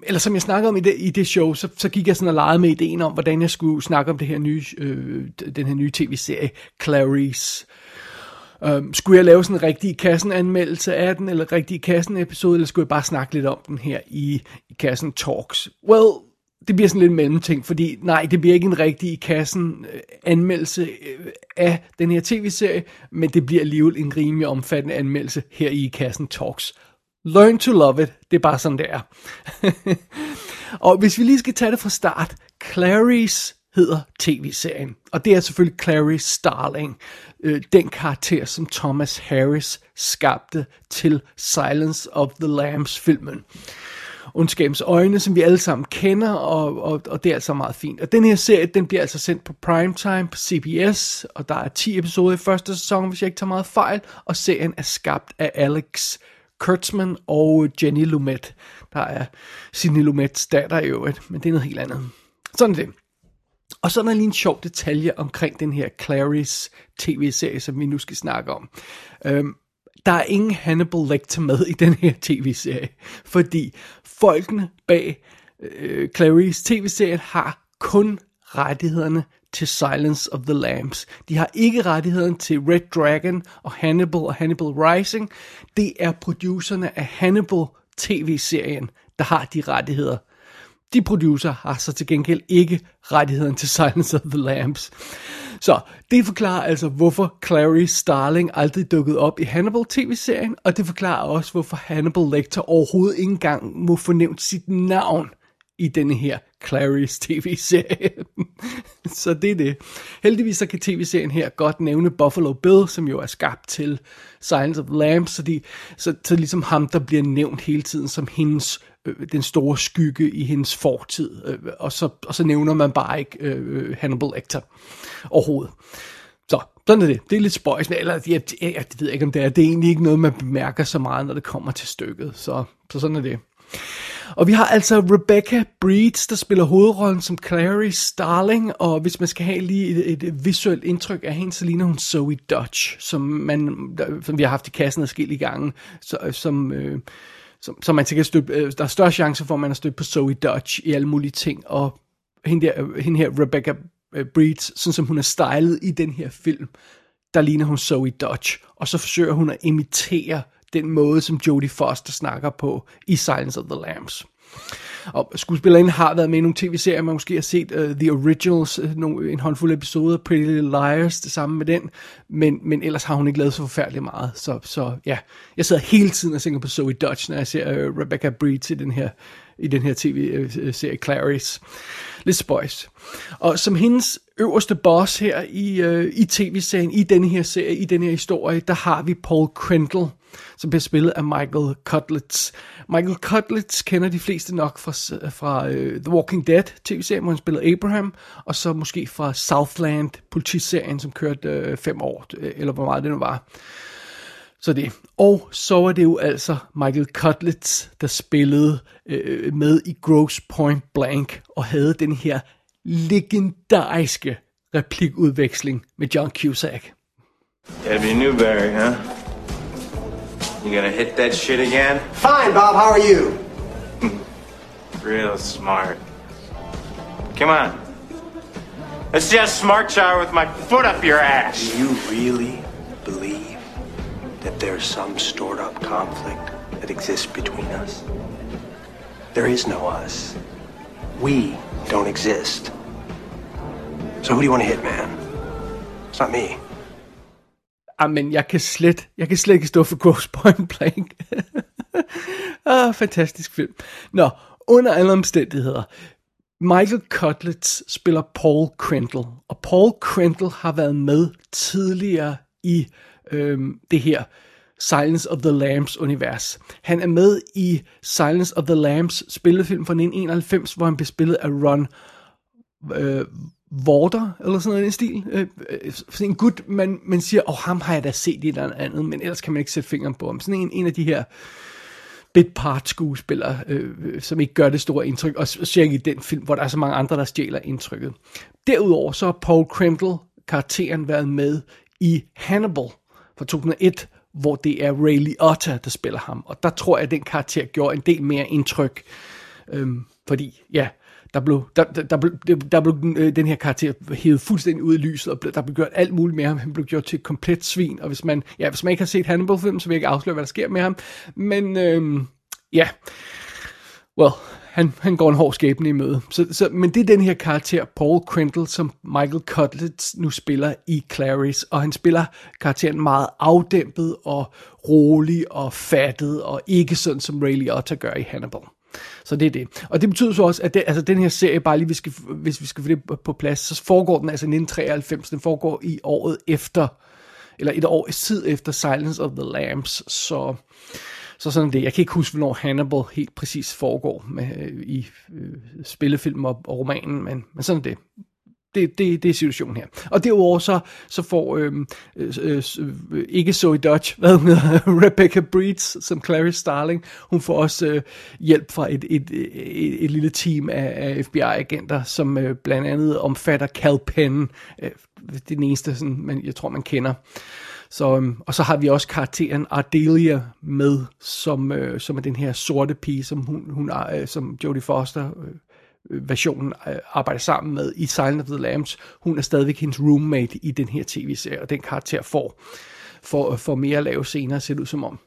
eller som jeg snakkede om i det, i det show, så, så gik jeg sådan og legede med ideen om, hvordan jeg skulle snakke om det her nye, øh, den her nye tv-serie, Clarice. Um, skulle jeg lave sådan en rigtig kassen-anmeldelse af den, eller rigtig kassen-episode, eller skulle jeg bare snakke lidt om den her i, i kassen Talks? Well, det bliver sådan lidt mellemting, fordi nej, det bliver ikke en rigtig i kassen anmeldelse øh, af den her tv-serie, men det bliver alligevel en rimelig omfattende anmeldelse her i kassen Talks. Learn to love it, det er bare sådan, det er. og hvis vi lige skal tage det fra start, Clarice hedder tv-serien, og det er selvfølgelig Clarice Starling, øh, den karakter, som Thomas Harris skabte til Silence of the Lambs filmen. Ondskabens øjne, som vi alle sammen kender, og, og, og det er altså meget fint. Og den her serie, den bliver altså sendt på primetime på CBS, og der er 10 episoder i første sæson, hvis jeg ikke tager meget fejl, og serien er skabt af Alex Kurtzman og Jenny Lumet. Der er Sidney Lumets datter i øvrigt, men det er noget helt andet. Sådan det. Og så er der lige en sjov detalje omkring den her Clarice tv-serie, som vi nu skal snakke om. Øhm, der er ingen Hannibal Lecter med i den her tv-serie, fordi folkene bag øh, Clarice tv-serien har kun rettighederne til Silence of the Lambs. De har ikke rettighederne til Red Dragon og Hannibal og Hannibal Rising. Det er producerne af Hannibal tv-serien, der har de rettigheder. De producer har så til gengæld ikke rettigheden til Silence of the Lambs. Så det forklarer altså, hvorfor Clarice Starling aldrig dukkede op i Hannibal tv-serien, og det forklarer også, hvorfor Hannibal Lecter overhovedet ikke engang må fornævne sit navn i denne her Clarice tv-serie. så det er det. Heldigvis så kan tv-serien her godt nævne Buffalo Bill, som jo er skabt til Silence of the Lambs, så, de, så, så ligesom ham, der bliver nævnt hele tiden som hendes øh, den store skygge i hendes fortid, øh, og, så, og så nævner man bare ikke øh, Hannibal Lecter overhovedet. Så, sådan er det. Det er lidt spøjs, eller jeg, jeg, jeg ved ikke, om det er. Det er egentlig ikke noget, man bemærker så meget, når det kommer til stykket. Så, så sådan er det. Og vi har altså Rebecca Breeds, der spiller hovedrollen som Clary Starling, og hvis man skal have lige et, et visuelt indtryk af hende, så ligner hun Zoe Dutch, som, man, der, som vi har haft i kassen adskillige gange, så, øh, som... Øh, som, som man sikkert støtte, øh, der er større chance for, at man har stødt på Zoe Dutch i alle mulige ting, og hende, der, øh, hende her, Rebecca øh, Breeds, sådan som hun er stylet i den her film, der ligner hun Zoe Dutch, og så forsøger hun at imitere den måde, som Jodie Foster snakker på i Silence of the Lambs. Og skuespillerinden har været med i nogle tv-serier, man måske har set uh, The Originals, øh, nogle, en håndfuld episoder, Pretty Little Liars, det samme med den, men, men ellers har hun ikke lavet så forfærdeligt meget. Så, så ja, jeg sidder hele tiden og tænker på Zoe Dutch, når jeg ser uh, Rebecca Breed i den her i den her tv-serie Clarice. Lidt spøjs. Og som hendes øverste boss her i, øh, i tv-serien, i denne her serie, i denne her historie, der har vi Paul Krendel, som bliver spillet af Michael Cutlets. Michael Cutlets kender de fleste nok fra, fra uh, The Walking Dead tv-serien, hvor han spillede Abraham, og så måske fra Southland politiserien, som kørte uh, fem år, øh, eller hvor meget det nu var. Så det. Og så var det jo altså Michael Cutlets, der spillede øh, med i Gross Point Blank, og havde den her legendariske replikudveksling med John Cusack. Debbie Newberry, huh? You gonna hit that shit again? Fine, Bob. How are you? Real smart. Come on. Let's just smart shower with my foot up your ass. Do you really believe that there's some stored up conflict that exists between us? There is no us. We don't exist. So who do you want to hit, man? It's not me. Ah, Amen, jeg kan slet, jeg kan slet ikke stå for Ghost Point Blank. ah, fantastisk film. Nå, under alle omstændigheder. Michael Cutlets spiller Paul Krendel, og Paul Krendel har været med tidligere i øhm, det her Silence of the Lambs univers. Han er med i Silence of the Lambs spillefilm fra 1991, hvor han blev spillet af Ron øh, Vorter, eller sådan noget i den stil. Øh, øh, sådan en gut, man, man siger, åh, oh, ham har jeg da set i et eller andet, men ellers kan man ikke sætte fingeren på ham. Sådan en, en af de her bit part skuespillere, øh, som ikke gør det store indtryk, og cirka i den film, hvor der er så mange andre, der stjæler indtrykket. Derudover så har Paul Kremdel, karakteren, været med i Hannibal fra 2001, hvor det er Ray Liotta, der spiller ham. Og der tror jeg, at den karakter gjorde en del mere indtryk. Øhm, fordi, ja, der blev, der, der, der, blev, der blev øh, den her karakter hævet fuldstændig ud i lyset, og blev, der blev gjort alt muligt med ham. Han blev gjort til et komplet svin, og hvis man, ja, hvis man ikke har set Hannibal-film, så vil jeg ikke afsløre, hvad der sker med ham. Men øhm, ja, well, han, han går en hård skæbne i møde. Så, så, men det er den her karakter, Paul Crandall, som Michael Cutlet nu spiller i Clarice, og han spiller karakteren meget afdæmpet og rolig og fattet, og ikke sådan som Ray Liotta gør i Hannibal. Så det er det. Og det betyder så også, at det, altså den her serie, bare lige hvis vi, skal, hvis vi skal få det på plads, så foregår den altså 1993, den foregår i året efter, eller et år tid efter Silence of the Lambs, så, så sådan det. Jeg kan ikke huske, hvornår Hannibal helt præcis foregår med, øh, i øh, spillefilm og, og romanen, men, men sådan det det, det, det er situationen her. Og derudover så, så får øhm, øh, øh, øh, ikke så i Dutch, hvad hun hedder, Rebecca Breeds som Clarice Starling, hun får også øh, hjælp fra et, et, et, et lille team af, af FBI-agenter, som øh, blandt andet omfatter Cal Penn, øh, det er den eneste, sådan, man, jeg tror man kender. Så, øhm, og så har vi også karakteren Ardelia med, som, øh, som er den her sorte pige, som, hun, hun er, øh, som Jodie Foster øh, versionen øh, arbejder sammen med i Silent of the Lambs. Hun er stadigvæk hendes roommate i den her tv-serie, og den karakter får, får, får mere at lave senere, ser det ud som om.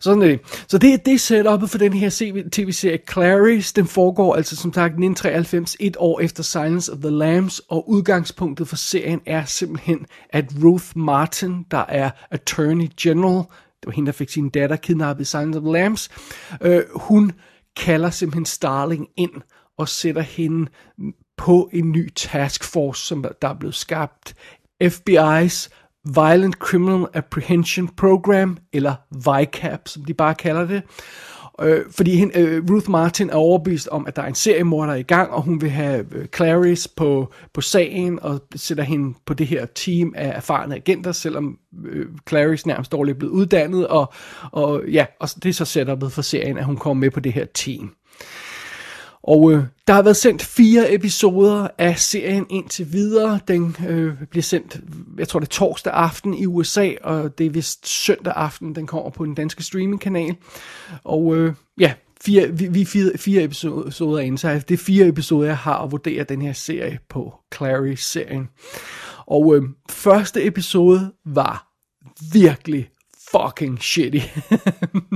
Sådan er det. Så det, det er setupet for den her tv-serie Clarice. Den foregår altså som sagt 1993, et år efter Silence of the Lambs, og udgangspunktet for serien er simpelthen, at Ruth Martin, der er Attorney General, det var hende, der fik sin datter kidnappet i Silence of the Lambs, øh, hun kalder simpelthen Starling ind og sætter hende på en ny taskforce, som der er blevet skabt. FBI's Violent Criminal Apprehension Program, eller VICAP, som de bare kalder det. Øh, fordi hende, øh, Ruth Martin er overbevist om, at der er en seriemorder i gang, og hun vil have øh, Clarice på, på sagen, og sætter hende på det her team af erfarne agenter, selvom øh, Clarice nærmest dårligt er blevet uddannet, og, og ja, og det er så setupet for serien, at hun kommer med på det her team. Og øh, der har været sendt fire episoder af serien indtil videre. Den øh, bliver sendt, jeg tror det er torsdag aften i USA, og det er vist søndag aften, den kommer på den danske streamingkanal. Og øh, ja, fire, vi, vi er fire, fire episoder inde, så det er fire episoder, jeg har at vurdere den her serie på Clary-serien. Og øh, første episode var virkelig fucking shitty.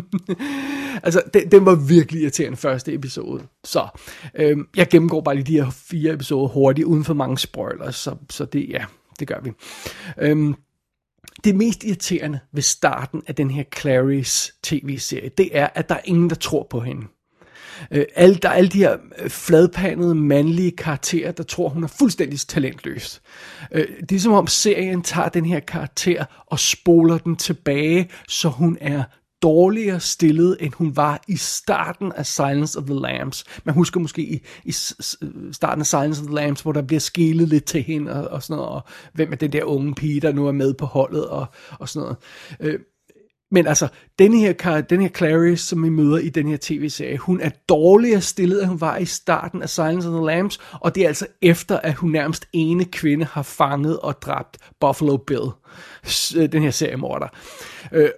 altså, den, den var virkelig irriterende første episode. Så øhm, jeg gennemgår bare lige de her fire episoder hurtigt, uden for mange spoilers. Så, så det, ja, det gør vi. Øhm, det mest irriterende ved starten af den her Clarice tv-serie, det er, at der er ingen, der tror på hende. Øh, alle, der er alle de her øh, fladpandede mandlige karakterer, der tror, hun er fuldstændig talentløs. Øh, det er som om serien tager den her karakter og spoler den tilbage, så hun er dårligere stillet, end hun var i starten af Silence of the Lambs. Man husker måske i, i starten af Silence of the Lambs, hvor der bliver skilet lidt til hende og, og sådan noget, og hvem er den der unge pige, der nu er med på holdet og, og sådan noget. Øh, men altså, den her, den her Clarice, som vi møder i den her tv-serie, hun er dårligere stillet, end hun var i starten af Silence of the Lambs, og det er altså efter, at hun nærmest ene kvinde har fanget og dræbt Buffalo Bill, øh, den her seriemorder. Uh,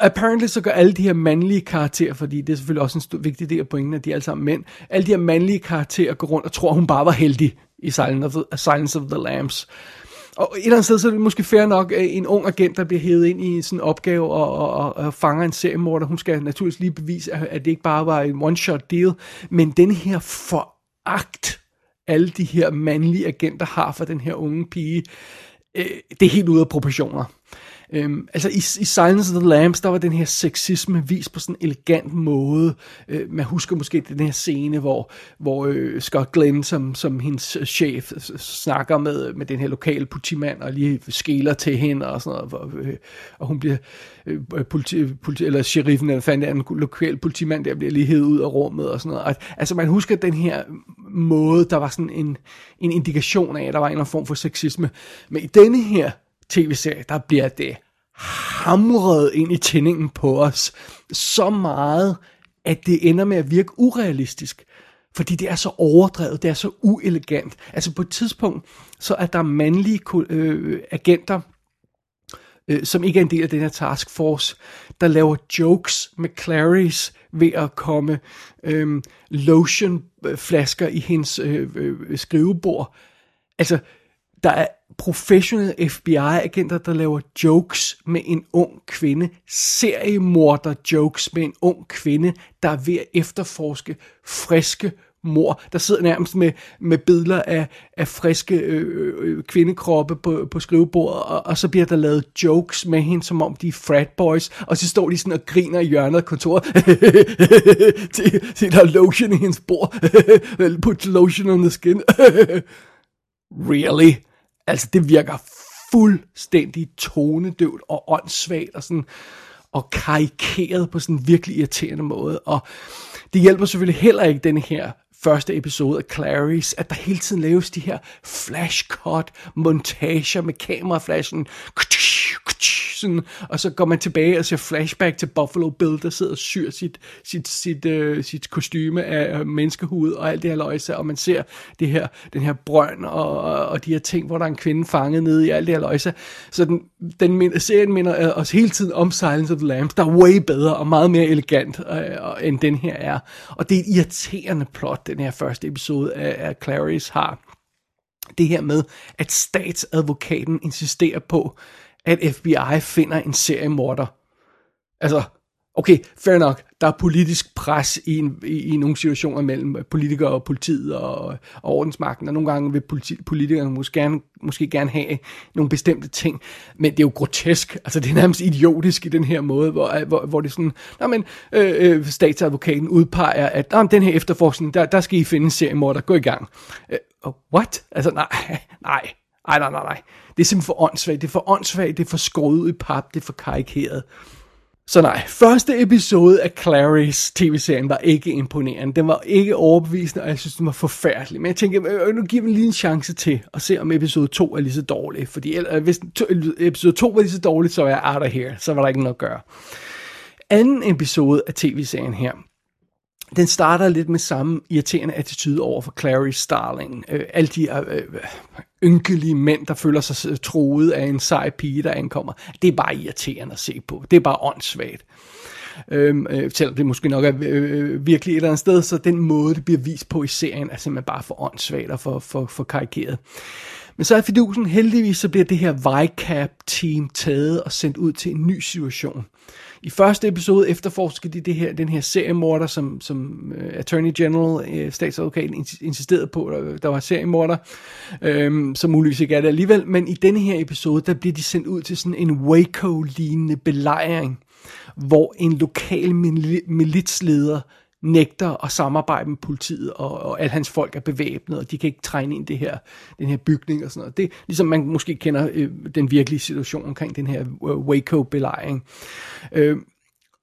apparently så gør alle de her mandlige karakterer, fordi det er selvfølgelig også en stor, vigtig del af pointen, at de er alle sammen mænd, alle de her mandlige karakterer går rundt og tror, hun bare var heldig i Silence of the, Silence of the Lambs. Og et eller andet sted, så er det måske fair nok, at en ung agent, der bliver hævet ind i sådan en opgave og, og, og, og fanger en seriemorder, hun skal naturligvis lige bevise, at det ikke bare var en one-shot deal, men den her foragt, alle de her mandlige agenter har for den her unge pige, øh, det er helt ude af proportioner. Øhm, altså i, i Silence of the Lambs, der var den her sexisme vist på sådan en elegant måde. Øh, man husker måske den her scene, hvor, hvor øh, Scott Glenn, som, som hendes øh, chef, snakker med, øh, med den her lokale politimand, og lige skæler til hende og sådan noget. Hvor, øh, og hun bliver, øh, øh politi, politi, eller sheriffen, eller fandt en lokal politimand, der bliver lige hævet ud af rummet og sådan noget. Altså man husker den her måde, der var sådan en, en indikation af, at der var en eller anden form for sexisme. Men i denne her tv-serie, der bliver det hamret ind i tændingen på os så meget, at det ender med at virke urealistisk. Fordi det er så overdrevet, det er så uelegant. Altså på et tidspunkt, så er der mandlige øh, agenter, øh, som ikke er en del af den her taskforce, der laver jokes med Clarice ved at komme øh, lotionflasker i hendes øh, øh, skrivebord. Altså, der er professionelle FBI-agenter, der laver jokes med en ung kvinde, seriemorder jokes med en ung kvinde, der er ved at efterforske friske mor, der sidder nærmest med, med billeder af, af friske øh, øh, øh, kvindekroppe på, på skrivebordet, og, og så bliver der lavet jokes med hende, som om de er frat boys, og så står de sådan og griner i hjørnet af kontoret. Se, der er lotion i hendes bord. Put lotion on the skin. really? Altså, det virker fuldstændig tonedøvt og åndssvagt og sådan og karikeret på sådan en virkelig irriterende måde. Og det hjælper selvfølgelig heller ikke den her første episode af Clarice, at der hele tiden laves de her flashcut montager med kameraflashen, sådan, og så går man tilbage og ser flashback til Buffalo Bill, der sidder og syr sit, sit, sit, uh, sit kostyme af øh, menneskehud og alt det her løjse, og man ser det her, den her brønd og, og de her ting, hvor der er en kvinde fanget nede i alt det her løjse. Så den, den serien minder øh, os hele tiden om Silence of the Lambs, der er way bedre og meget mere elegant, uh, end den her er. Og det er et irriterende plot, den her første episode af, af Clarice har. Det her med, at statsadvokaten insisterer på, at FBI finder en seriemorder. Altså, okay, fair nok, der er politisk pres i, en, i, i nogle situationer mellem politikere og politiet og, og ordensmagten, og nogle gange vil politi, politikerne måske gerne, måske gerne have nogle bestemte ting, men det er jo grotesk, altså det er nærmest idiotisk i den her måde, hvor, hvor, hvor det er sådan, nej men, øh, øh, statsadvokaten udpeger, at nej, den her efterforskning, der, der skal I finde en seriemorder, gå i gang. Øh, what? Altså nej, nej, ej, nej, nej, nej. Det er simpelthen for åndssvagt, det er for åndssvagt, det er for skåret ud i pap, det er for karikeret. Så nej, første episode af Clarys tv-serien var ikke imponerende. Den var ikke overbevisende, og jeg synes, den var forfærdelig. Men jeg tænkte, øh, øh, nu giver vi lige en chance til at se, om episode 2 er lige så dårlig. Fordi øh, hvis episode 2 var lige så dårlig, så var jeg out of here. Så var der ikke noget at gøre. Anden episode af tv-serien her, den starter lidt med samme irriterende attitude over for Clarice Starling. Øh, alle de øh, ynkelige mænd, der føler sig troet af en sej pige, der ankommer. Det er bare irriterende at se på. Det er bare åndssvagt. Øhm, øh, selvom det måske nok er øh, øh, virkelig et eller andet sted, så den måde, det bliver vist på i serien, er simpelthen bare for åndssvagt og for, for, for karikeret. Men så er fidusen heldigvis, så bliver det her VICAP-team taget og sendt ud til en ny situation. I første episode efterforsker de det her, den her seriemorder, som, som uh, Attorney General, øh, uh, statsadvokaten, insisterede på, der, der var seriemorder, um, som muligvis ikke er det alligevel. Men i denne her episode, der bliver de sendt ud til sådan en Waco-lignende belejring, hvor en lokal militsleder nægter at samarbejde med politiet, og, og at hans folk er bevæbnet, og de kan ikke trænge ind i det her, den her bygning og sådan noget. Det er ligesom man måske kender øh, den virkelige situation omkring den her øh, Waco-belejring. Øh,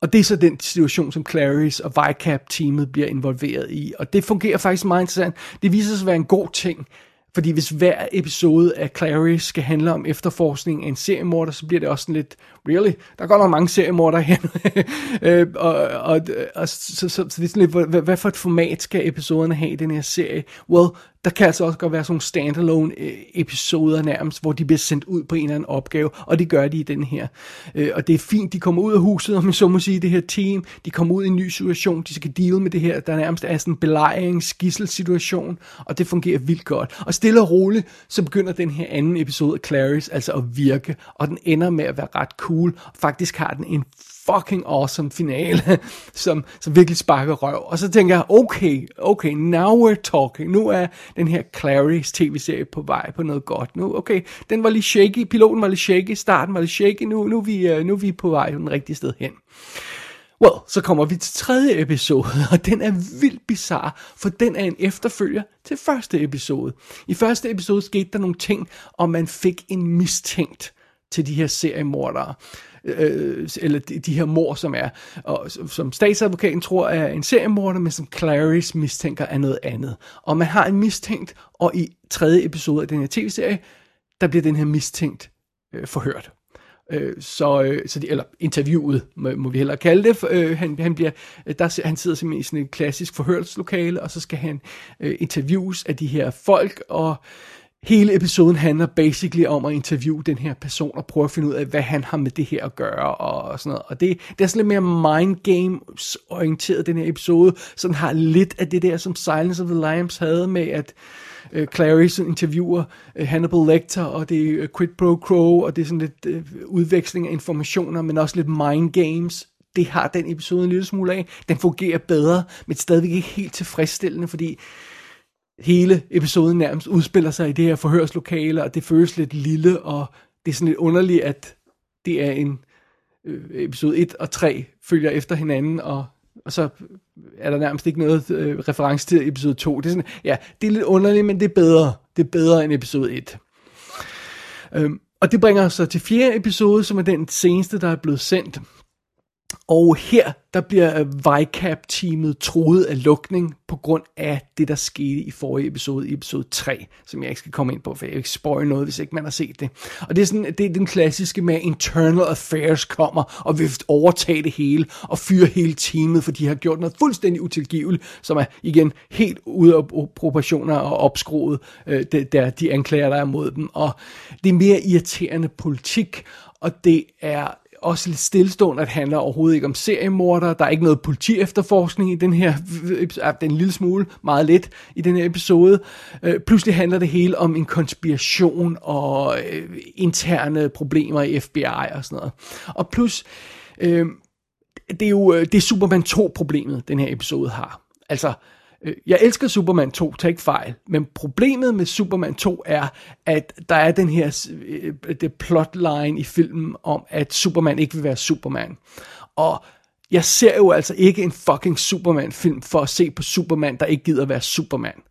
og det er så den situation, som Clarice og VICAP-teamet bliver involveret i. Og det fungerer faktisk meget interessant. Det viser sig at være en god ting, fordi hvis hver episode af Clary skal handle om efterforskning af en seriemorder, så bliver det også sådan lidt, really? Der går nok mange seriemorder her. øh, og, og, og så, så, så, så det er sådan lidt, hvad, hvad for et format skal episoderne have i den her serie? Well, der kan altså også godt være sådan nogle standalone øh, episoder nærmest, hvor de bliver sendt ud på en eller anden opgave, og det gør de i den her. Øh, og det er fint, de kommer ud af huset, om man så må sige, det her team, de kommer ud i en ny situation, de skal deal med det her, der nærmest er sådan en belejrings situation, og det fungerer vildt godt. Og stille og roligt, så begynder den her anden episode af Clarice altså at virke, og den ender med at være ret cool. Faktisk har den en fucking awesome finale, som, som virkelig sparker røv. Og så tænker jeg, okay, okay, now we're talking. Nu er den her Clarys tv-serie på vej på noget godt. Nu, okay, den var lidt shaky, piloten var lidt shaky, starten var lidt shaky, nu, nu, er, vi, øh, nu er vi på vej den rigtige sted hen. Well, så kommer vi til tredje episode, og den er vildt bizarre, for den er en efterfølger til første episode. I første episode skete der nogle ting, og man fik en mistænkt til de her seriemordere Øh, øh, eller de, de her mor, som er, og, som statsadvokaten tror er en seriemorder, men som Clarice mistænker er noget andet. Og man har en mistænkt, og i tredje episode af den her tv-serie, der bliver den her mistænkt øh, forhørt. Øh, så, øh, så de, eller interviewet, må, må vi hellere kalde det. Øh, han, han, bliver, der, han sidder simpelthen i sådan et klassisk forhørslokale, og så skal han øh, interviews af de her folk, og hele episoden handler basically om at interviewe den her person og prøve at finde ud af, hvad han har med det her at gøre og sådan noget. Og det, det er sådan lidt mere mind games orienteret, den her episode, så den har lidt af det der, som Silence of the Lambs havde med, at øh, Clarice interviewer øh, Hannibal Lecter, og det er øh, quid pro quo, og det er sådan lidt øh, udveksling af informationer, men også lidt mind games. Det har den episode en lille smule af. Den fungerer bedre, men stadigvæk ikke helt tilfredsstillende, fordi hele episoden nærmest udspiller sig i det her forhørslokale, og det føles lidt lille, og det er sådan lidt underligt, at det er en øh, episode 1 og 3 følger efter hinanden, og, og så er der nærmest ikke noget øh, reference til episode 2. Det er sådan, ja, det er lidt underligt, men det er bedre. Det er bedre end episode 1. Øhm, og det bringer os så til fjerde episode, som er den seneste, der er blevet sendt. Og her, der bliver øh, Vicap-teamet troet af lukning på grund af det, der skete i forrige episode, i episode 3, som jeg ikke skal komme ind på, for jeg ikke spoil noget, hvis ikke man har set det. Og det er, sådan, det er den klassiske med, Internal Affairs kommer og vil overtage det hele og fyre hele teamet, for de har gjort noget fuldstændig utilgiveligt, som er igen helt ude af proportioner og opskruet, øh, der de anklager, der er mod dem. Og det er mere irriterende politik, og det er også lidt stillestående, at det handler overhovedet ikke om seriemorder. Der er ikke noget politi efterforskning i den her, den lille smule, meget lidt, i den her episode. Øh, pludselig handler det hele om en konspiration og øh, interne problemer i FBI og sådan noget. Og plus, øh, det er jo øh, det er Superman 2-problemet, den her episode har. Altså, Øh, Øh, jeg elsker Superman 2, tag ikke fejl, men problemet med Superman 2 er, at der er den her øh, det plotline i filmen om, at Superman ikke vil være Superman. Og jeg ser jo altså ikke en fucking Superman-film for at se på Superman, der ikke gider være Superman.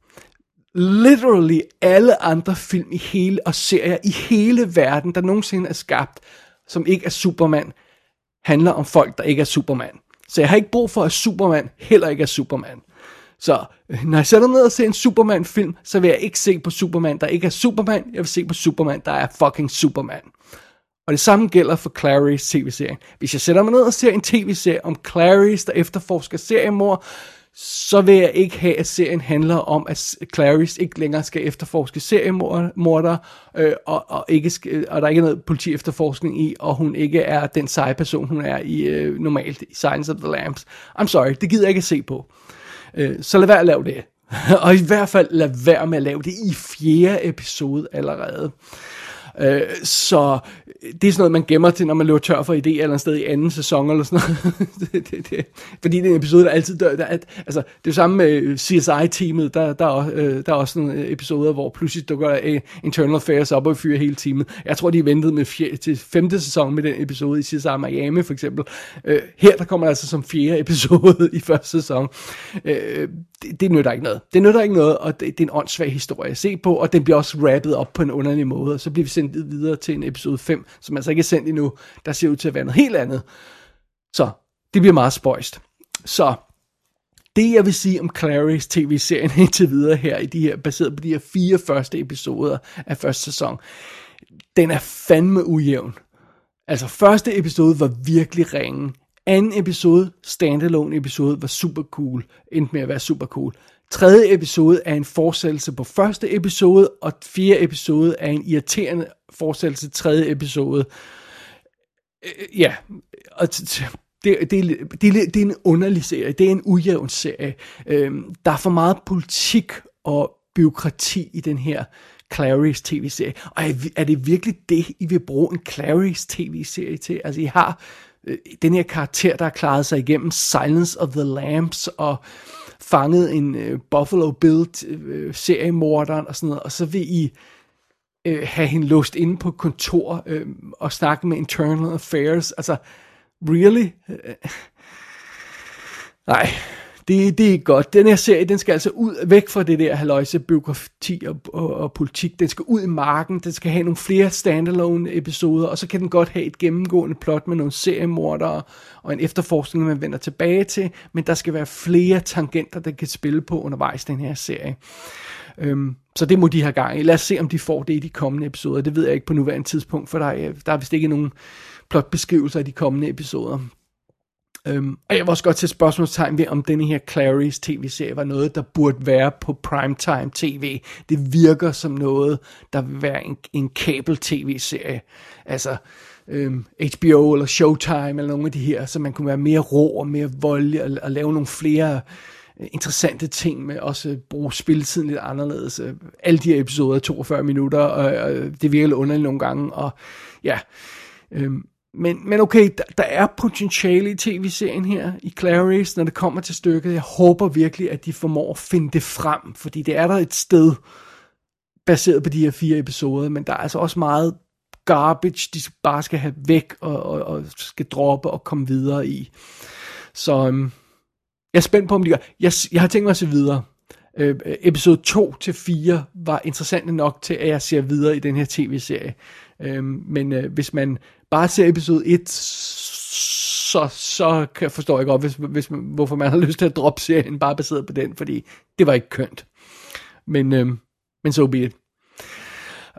Literally alle andre film i hele og serier i hele verden, der nogensinde er skabt, som ikke er Superman, handler om folk, der ikke er Superman. Så jeg har ikke brug for, at Superman heller ikke er Superman. Så øh, når jeg sætter ned og ser en Superman-film, så vil jeg ikke se på Superman, der ikke er Superman. Jeg vil se på Superman, der er fucking Superman. Og det samme gælder for Clarice tv-serien. Hvis jeg sætter mig ned og ser en tv-serie om Clarice, der efterforsker seriemord, så vil jeg ikke have, at serien handler om, at Clarice ikke længere skal efterforske seriemorder, øh, og, og, ikke skal, og der ikke er noget politi efterforskning i, og hun ikke er den seje person, hun er i øh, normalt i Science of the Lambs. I'm sorry, det gider jeg ikke at se på. Øh, Øh, så lad være at lave det. og i hvert fald lad være med at lave det i fjerde episode allerede. Øh, så det er sådan noget, man gemmer til, når man løber tør for idéer eller sted i anden sæson eller sådan noget. det, det, det. Fordi det er en episode, der altid dør. Der at, altså, det er jo samme med øh, CSI-teamet. Der, der, er, øh, der er også nogle øh, episoder, hvor pludselig dukker uh, Internal Affairs op og fyrer hele teamet. Jeg tror, de ventede med fjer- til femte sæson med den episode i CSI Miami for eksempel. Uh, her der kommer der altså som fjerde episode i første sæson. Uh, det, det nytter ikke noget. Det nytter ikke noget, og det, det er en åndssvag historie at se på, og den bliver også rappet op på en underlig måde, og så bliver vi sendt videre til en episode 5, som altså ikke er sendt endnu, der ser ud til at være noget helt andet. Så det bliver meget spøjst. Så det jeg vil sige om Clarice tv-serien indtil videre her, i de her, baseret på de her fire første episoder af første sæson, den er fandme ujævn. Altså første episode var virkelig ringe. Anden episode, standalone episode, var super cool. Endte med at være super cool. Tredje episode er en fortsættelse på første episode, og fjerde episode er en irriterende fortsættelse til tredje episode. Øh, ja, og det, det, det, det, det er en underlig serie, det er en ujævn serie. Øhm, der er for meget politik og byråkrati i den her Clarys tv-serie. Og er, er det virkelig det, I vil bruge en Clarys tv-serie til? Altså, I har øh, den her karakter, der har klaret sig igennem Silence of the Lambs og fanget en øh, Buffalo Bill øh, seriemorderen og sådan noget, og så vil I øh, have hende låst inde på kontor øh, og snakke med Internal Affairs. Altså, really? Øh, øh. nej, det, det er godt. Den her serie, den skal altså ud, væk fra det der haløjse byråkrati og, og, og politik. Den skal ud i marken, den skal have nogle flere standalone episoder, og så kan den godt have et gennemgående plot med nogle seriemordere og en efterforskning, man vender tilbage til, men der skal være flere tangenter, der kan spille på undervejs den her serie. Øhm, så det må de have gang i. Lad os se, om de får det i de kommende episoder. Det ved jeg ikke på nuværende tidspunkt, for der er, der er vist ikke nogen plotbeskrivelser af de kommende episoder. Øhm, og jeg var også godt til spørgsmålstegn ved, om denne her Clarice tv-serie var noget, der burde være på primetime tv. Det virker som noget, der vil være en, en kabel-tv-serie. Altså øhm, HBO eller Showtime eller nogle af de her, så man kunne være mere rå og mere voldelig og, og lave nogle flere øh, interessante ting med også at bruge spilletiden lidt anderledes. Øh, alle de her episoder er 42 minutter, og, og det virker lidt underligt nogle gange, og ja, øhm, men, men okay, der, der er potentiale i tv-serien her, i Clarice, når det kommer til stykket. Jeg håber virkelig, at de formår at finde det frem, fordi det er der et sted, baseret på de her fire episoder, men der er altså også meget garbage, de bare skal have væk, og, og, og skal droppe og komme videre i. Så øhm, jeg er spændt på, om de gør. Jeg, jeg har tænkt mig at se videre. Øh, episode 2 til 4 var interessante nok til, at jeg ser videre i den her tv-serie. Øh, men øh, hvis man bare ser episode 1, så, så kan jeg godt, hvis, hvis, hvorfor man har lyst til at droppe serien, bare baseret på den, fordi det var ikke kønt. Men, øhm, men so be it.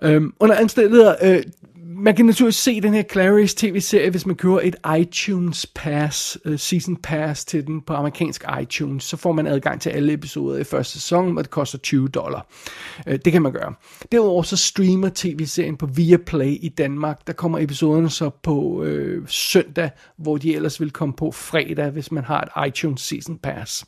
Øhm, under anstændigheder, øh, man kan naturligvis se den her Clarice tv-serie, hvis man køber et iTunes Pass, uh, Season Pass til den på amerikansk iTunes, så får man adgang til alle episoder i første sæson, og det koster 20 dollar. Uh, det kan man gøre. Derudover så streamer tv-serien på Viaplay i Danmark. Der kommer episoderne så på uh, søndag, hvor de ellers vil komme på fredag, hvis man har et iTunes Season Pass.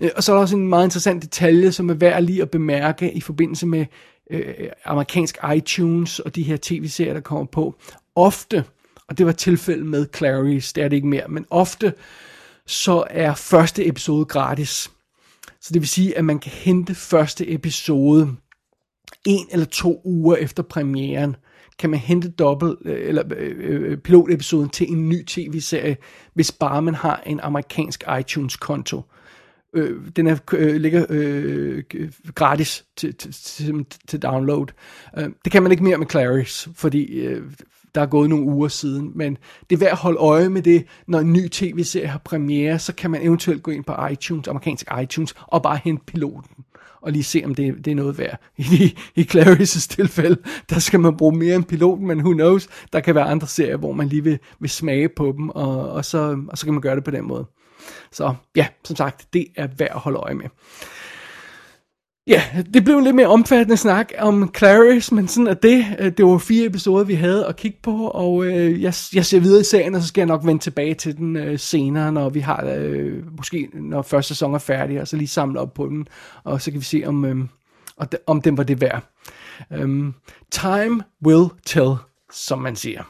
Uh, og så er der også en meget interessant detalje, som er værd lige at bemærke i forbindelse med øh, amerikansk iTunes og de her tv-serier, der kommer på, ofte, og det var tilfældet med Clarice, det er det ikke mere, men ofte, så er første episode gratis. Så det vil sige, at man kan hente første episode en eller to uger efter premieren, kan man hente dobbelt øh, eller øh, øh, pilotepisoden til en ny tv-serie, hvis bare man har en amerikansk iTunes-konto. Øh, den er, øh, ligger øh, gratis til, til, til, til download. Øh, det kan man ikke mere med Clarice, fordi øh, der er gået nogle uger siden, men det er værd at holde øje med det, når en ny tv-serie har premiere, så kan man eventuelt gå ind på iTunes, amerikansk iTunes, og bare hente piloten og lige se, om det, det er noget værd. I, i Clarice's tilfælde, der skal man bruge mere end piloten, men who knows, der kan være andre serier, hvor man lige vil, vil smage på dem, og, og, så, og så kan man gøre det på den måde. Så ja, som sagt, det er værd at holde øje med. Ja, det blev en lidt mere omfattende snak om Clarice, men sådan er det. Øh, det var fire episoder, vi havde at kigge på, og øh, jeg, jeg ser videre i serien, og så skal jeg nok vende tilbage til den øh, senere, når vi har, øh, måske når første sæson er færdig, og så lige samle op på den, og så kan vi se, om, øh, om den var det værd. Um, time will tell, som man siger.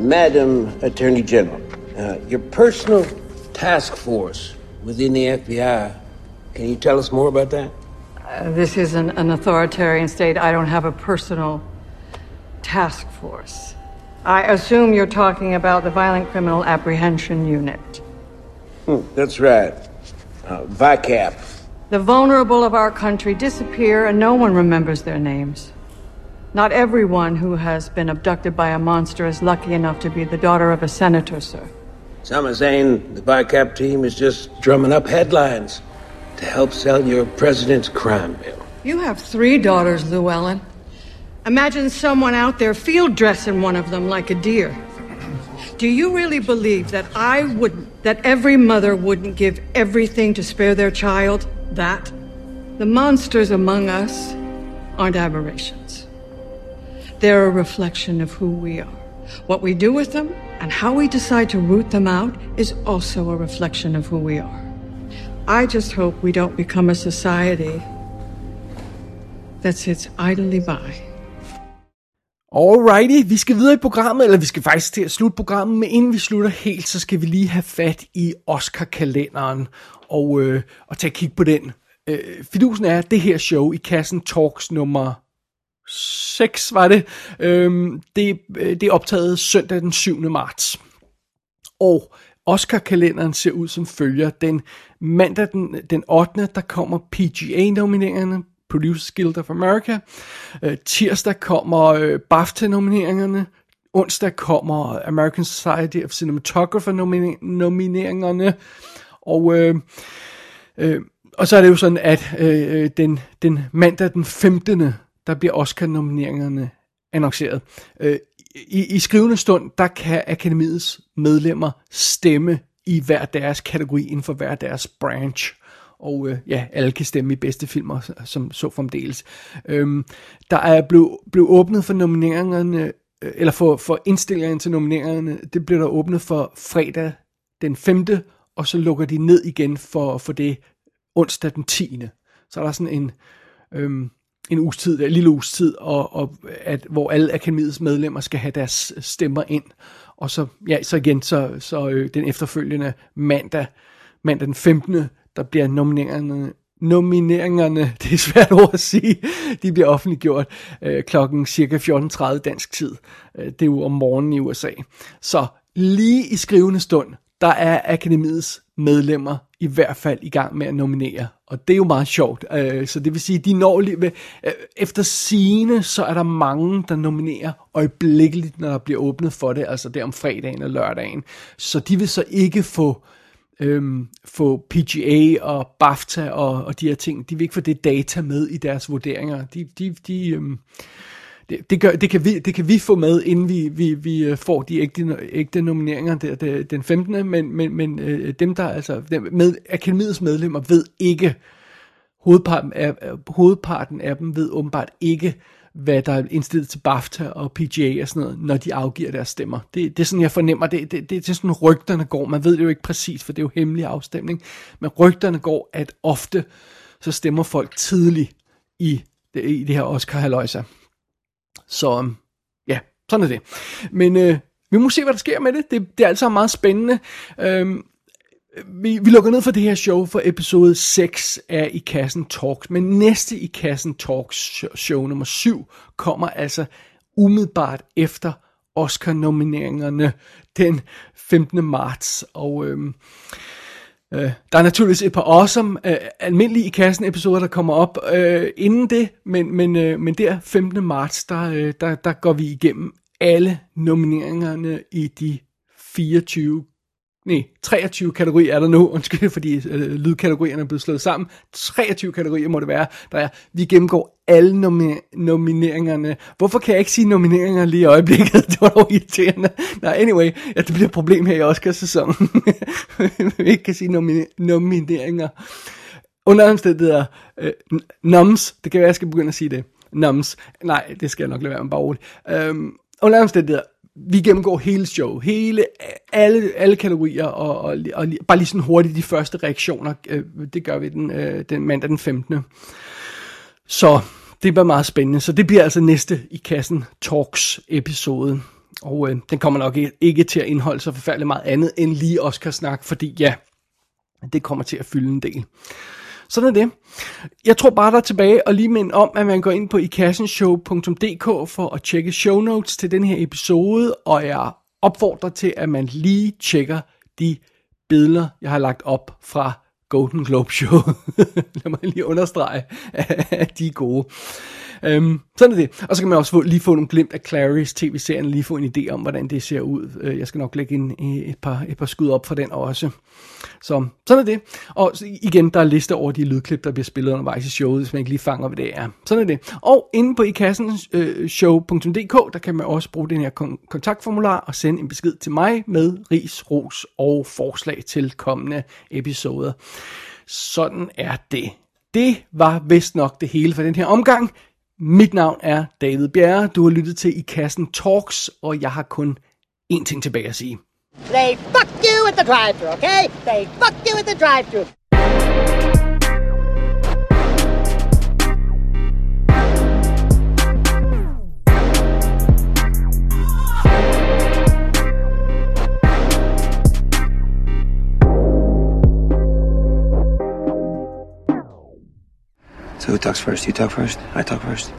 Madam Attorney General, uh, your personal task force within the FBI. Can you tell us more about that? Uh, this is an, an authoritarian state. I don't have a personal task force. I assume you're talking about the Violent Criminal Apprehension Unit. Hmm, that's right. Uh, VICAP. The vulnerable of our country disappear and no one remembers their names. Not everyone who has been abducted by a monster is lucky enough to be the daughter of a senator, sir. Some are saying the BICAP team is just drumming up headlines to help sell your president's crime bill. You have three daughters, Llewellyn. Imagine someone out there field dressing one of them like a deer. Do you really believe that I wouldn't, that every mother wouldn't give everything to spare their child? That the monsters among us aren't aberrations. They're a reflection of who we are. What we do with them and how we decide to root them out is also a reflection of who we are. I just hope we don't become a society that sits idly by. Alrighty, vi skal videre i programmet, eller vi skal faktisk til at slutte programmet, men inden vi slutter helt, så skal vi lige have fat i Oscar-kalenderen og, øh, og tage kig på den. Øh, fidusen er, at det her show i Kassen Talks nummer 6 var det. Øhm, det, øh, det er optaget søndag den 7. marts. Og Oscar-kalenderen ser ud som følger. Den mandag den, den 8. der kommer PGA-nomineringerne, Producers Guild of America. Øh, tirsdag kommer øh, BAFTA-nomineringerne. Onsdag kommer American Society of Cinematographer nomineringerne. Og, øh, øh, og så er det jo sådan, at øh, øh den, den mandag den 15 der bliver Oscar-nomineringerne annonceret. Øh, i, I skrivende stund, der kan akademiets medlemmer stemme i hver deres kategori inden for hver deres branch. Og øh, ja, alle kan stemme i bedste filmer, som så fremdeles. Øhm, der er blevet blev åbnet for nomineringerne, øh, eller for, for indstillingerne til nomineringerne, det blev der åbnet for fredag den 5. Og så lukker de ned igen for, for det onsdag den 10. Så er der sådan en, øhm, en uges tid, en lille uges tid, og, og at, hvor alle akademiets medlemmer skal have deres øh, stemmer ind. Og så, ja, så igen, så, så øh, den efterfølgende mandag, mandag den 15 der bliver nomineringerne, nomineringerne, det er svært ord at sige, de bliver offentliggjort øh, klokken cirka 14.30 dansk tid. Øh, det er jo om morgenen i USA. Så lige i skrivende stund, der er akademiets medlemmer i hvert fald i gang med at nominere. Og det er jo meget sjovt. Øh, så det vil sige, de når lige, øh, efter sine, så er der mange, der nominerer øjeblikkeligt, når der bliver åbnet for det, altså der om fredagen og lørdagen. Så de vil så ikke få øhm, få PGA og BAFTA og, og de her ting, de vil ikke få det data med i deres vurderinger. De, de, de, øhm, det, det, gør, det, kan vi, det kan vi få med, inden vi, vi, vi øh, får de ægte, ægte nomineringer der, der, den 15. Men, men, men øh, dem, der altså, dem med, akademiets medlemmer ved ikke, hovedparten af, hovedparten af dem ved åbenbart ikke, hvad der er indstillet til BAFTA og PGA og sådan noget, når de afgiver deres stemmer. Det, det er sådan, jeg fornemmer, det, det, det, det er sådan, rygterne går. Man ved det jo ikke præcis, for det er jo hemmelig afstemning. Men rygterne går, at ofte så stemmer folk tidligt i det, i det her Oscar Haloisa. Så øhm, ja, sådan er det. Men øh, vi må se, hvad der sker med det. Det, det er altså meget spændende. Øhm, vi, vi lukker ned for det her show, for episode 6 er i Kassen Talks. Men næste i Kassen Talks show nummer 7 kommer altså umiddelbart efter Oscar-nomineringerne den 15. marts. Og øhm, øh, der er naturligvis et par awesome, øh, almindelige i kassen episoder, der kommer op øh, inden det, men, men, øh, men der 15. marts, der, øh, der, der går vi igennem alle nomineringerne i de 24 nej, 23 kategorier er der nu, undskyld, fordi øh, lydkategorierne er blevet slået sammen. 23 kategorier må det være, der er. Vi gennemgår alle nomi- nomineringerne. Hvorfor kan jeg ikke sige nomineringer lige i øjeblikket? Det var dog irriterende. Nej, anyway, ja, det bliver et problem her i Oscar-sæsonen. vi ikke kan sige nomine- nomineringer. Under omstændigheder, øh, noms, det kan være, jeg skal begynde at sige det. Noms, nej, det skal jeg nok lade være med bare roligt. Øhm, under omstændigheder, vi gennemgår hele show, hele, alle, alle kategorier, og, og, og bare lige sådan hurtigt de første reaktioner, øh, det gør vi den, øh, den mandag den 15. Så det bliver meget spændende, så det bliver altså næste i kassen Talks episode. Og øh, den kommer nok ikke til at indeholde så forfærdeligt meget andet end lige Oscar-snak, fordi ja, det kommer til at fylde en del. Sådan er det. Jeg tror bare, der er tilbage og lige minde om, at man går ind på ikassenshow.dk for at tjekke show notes til den her episode, og jeg opfordrer til, at man lige tjekker de billeder, jeg har lagt op fra Golden Globe Show. Lad mig lige understrege, at de er gode. Øhm, sådan er det. Og så kan man også få, lige få nogle glimt af Clarys tv-serien, lige få en idé om, hvordan det ser ud. Øh, jeg skal nok lægge en, øh, et, par, et par skud op for den også. Så sådan er det. Og igen, der er liste over de lydklip, der bliver spillet undervejs i showet, hvis man ikke lige fanger, hvad det er. Sådan er det. Og inde på ikassenshow.dk, øh, der kan man også bruge den her kontaktformular og sende en besked til mig med ris, ros og forslag til kommende episoder. Sådan er det. Det var vist nok det hele for den her omgang. Mit navn er David Bjerre. Du har lyttet til I Kassen Talks, og jeg har kun én ting tilbage at sige. They fuck you at the drive-thru, okay? They fuck you at the drive-thru. So who talks first? You talk first? I talk first?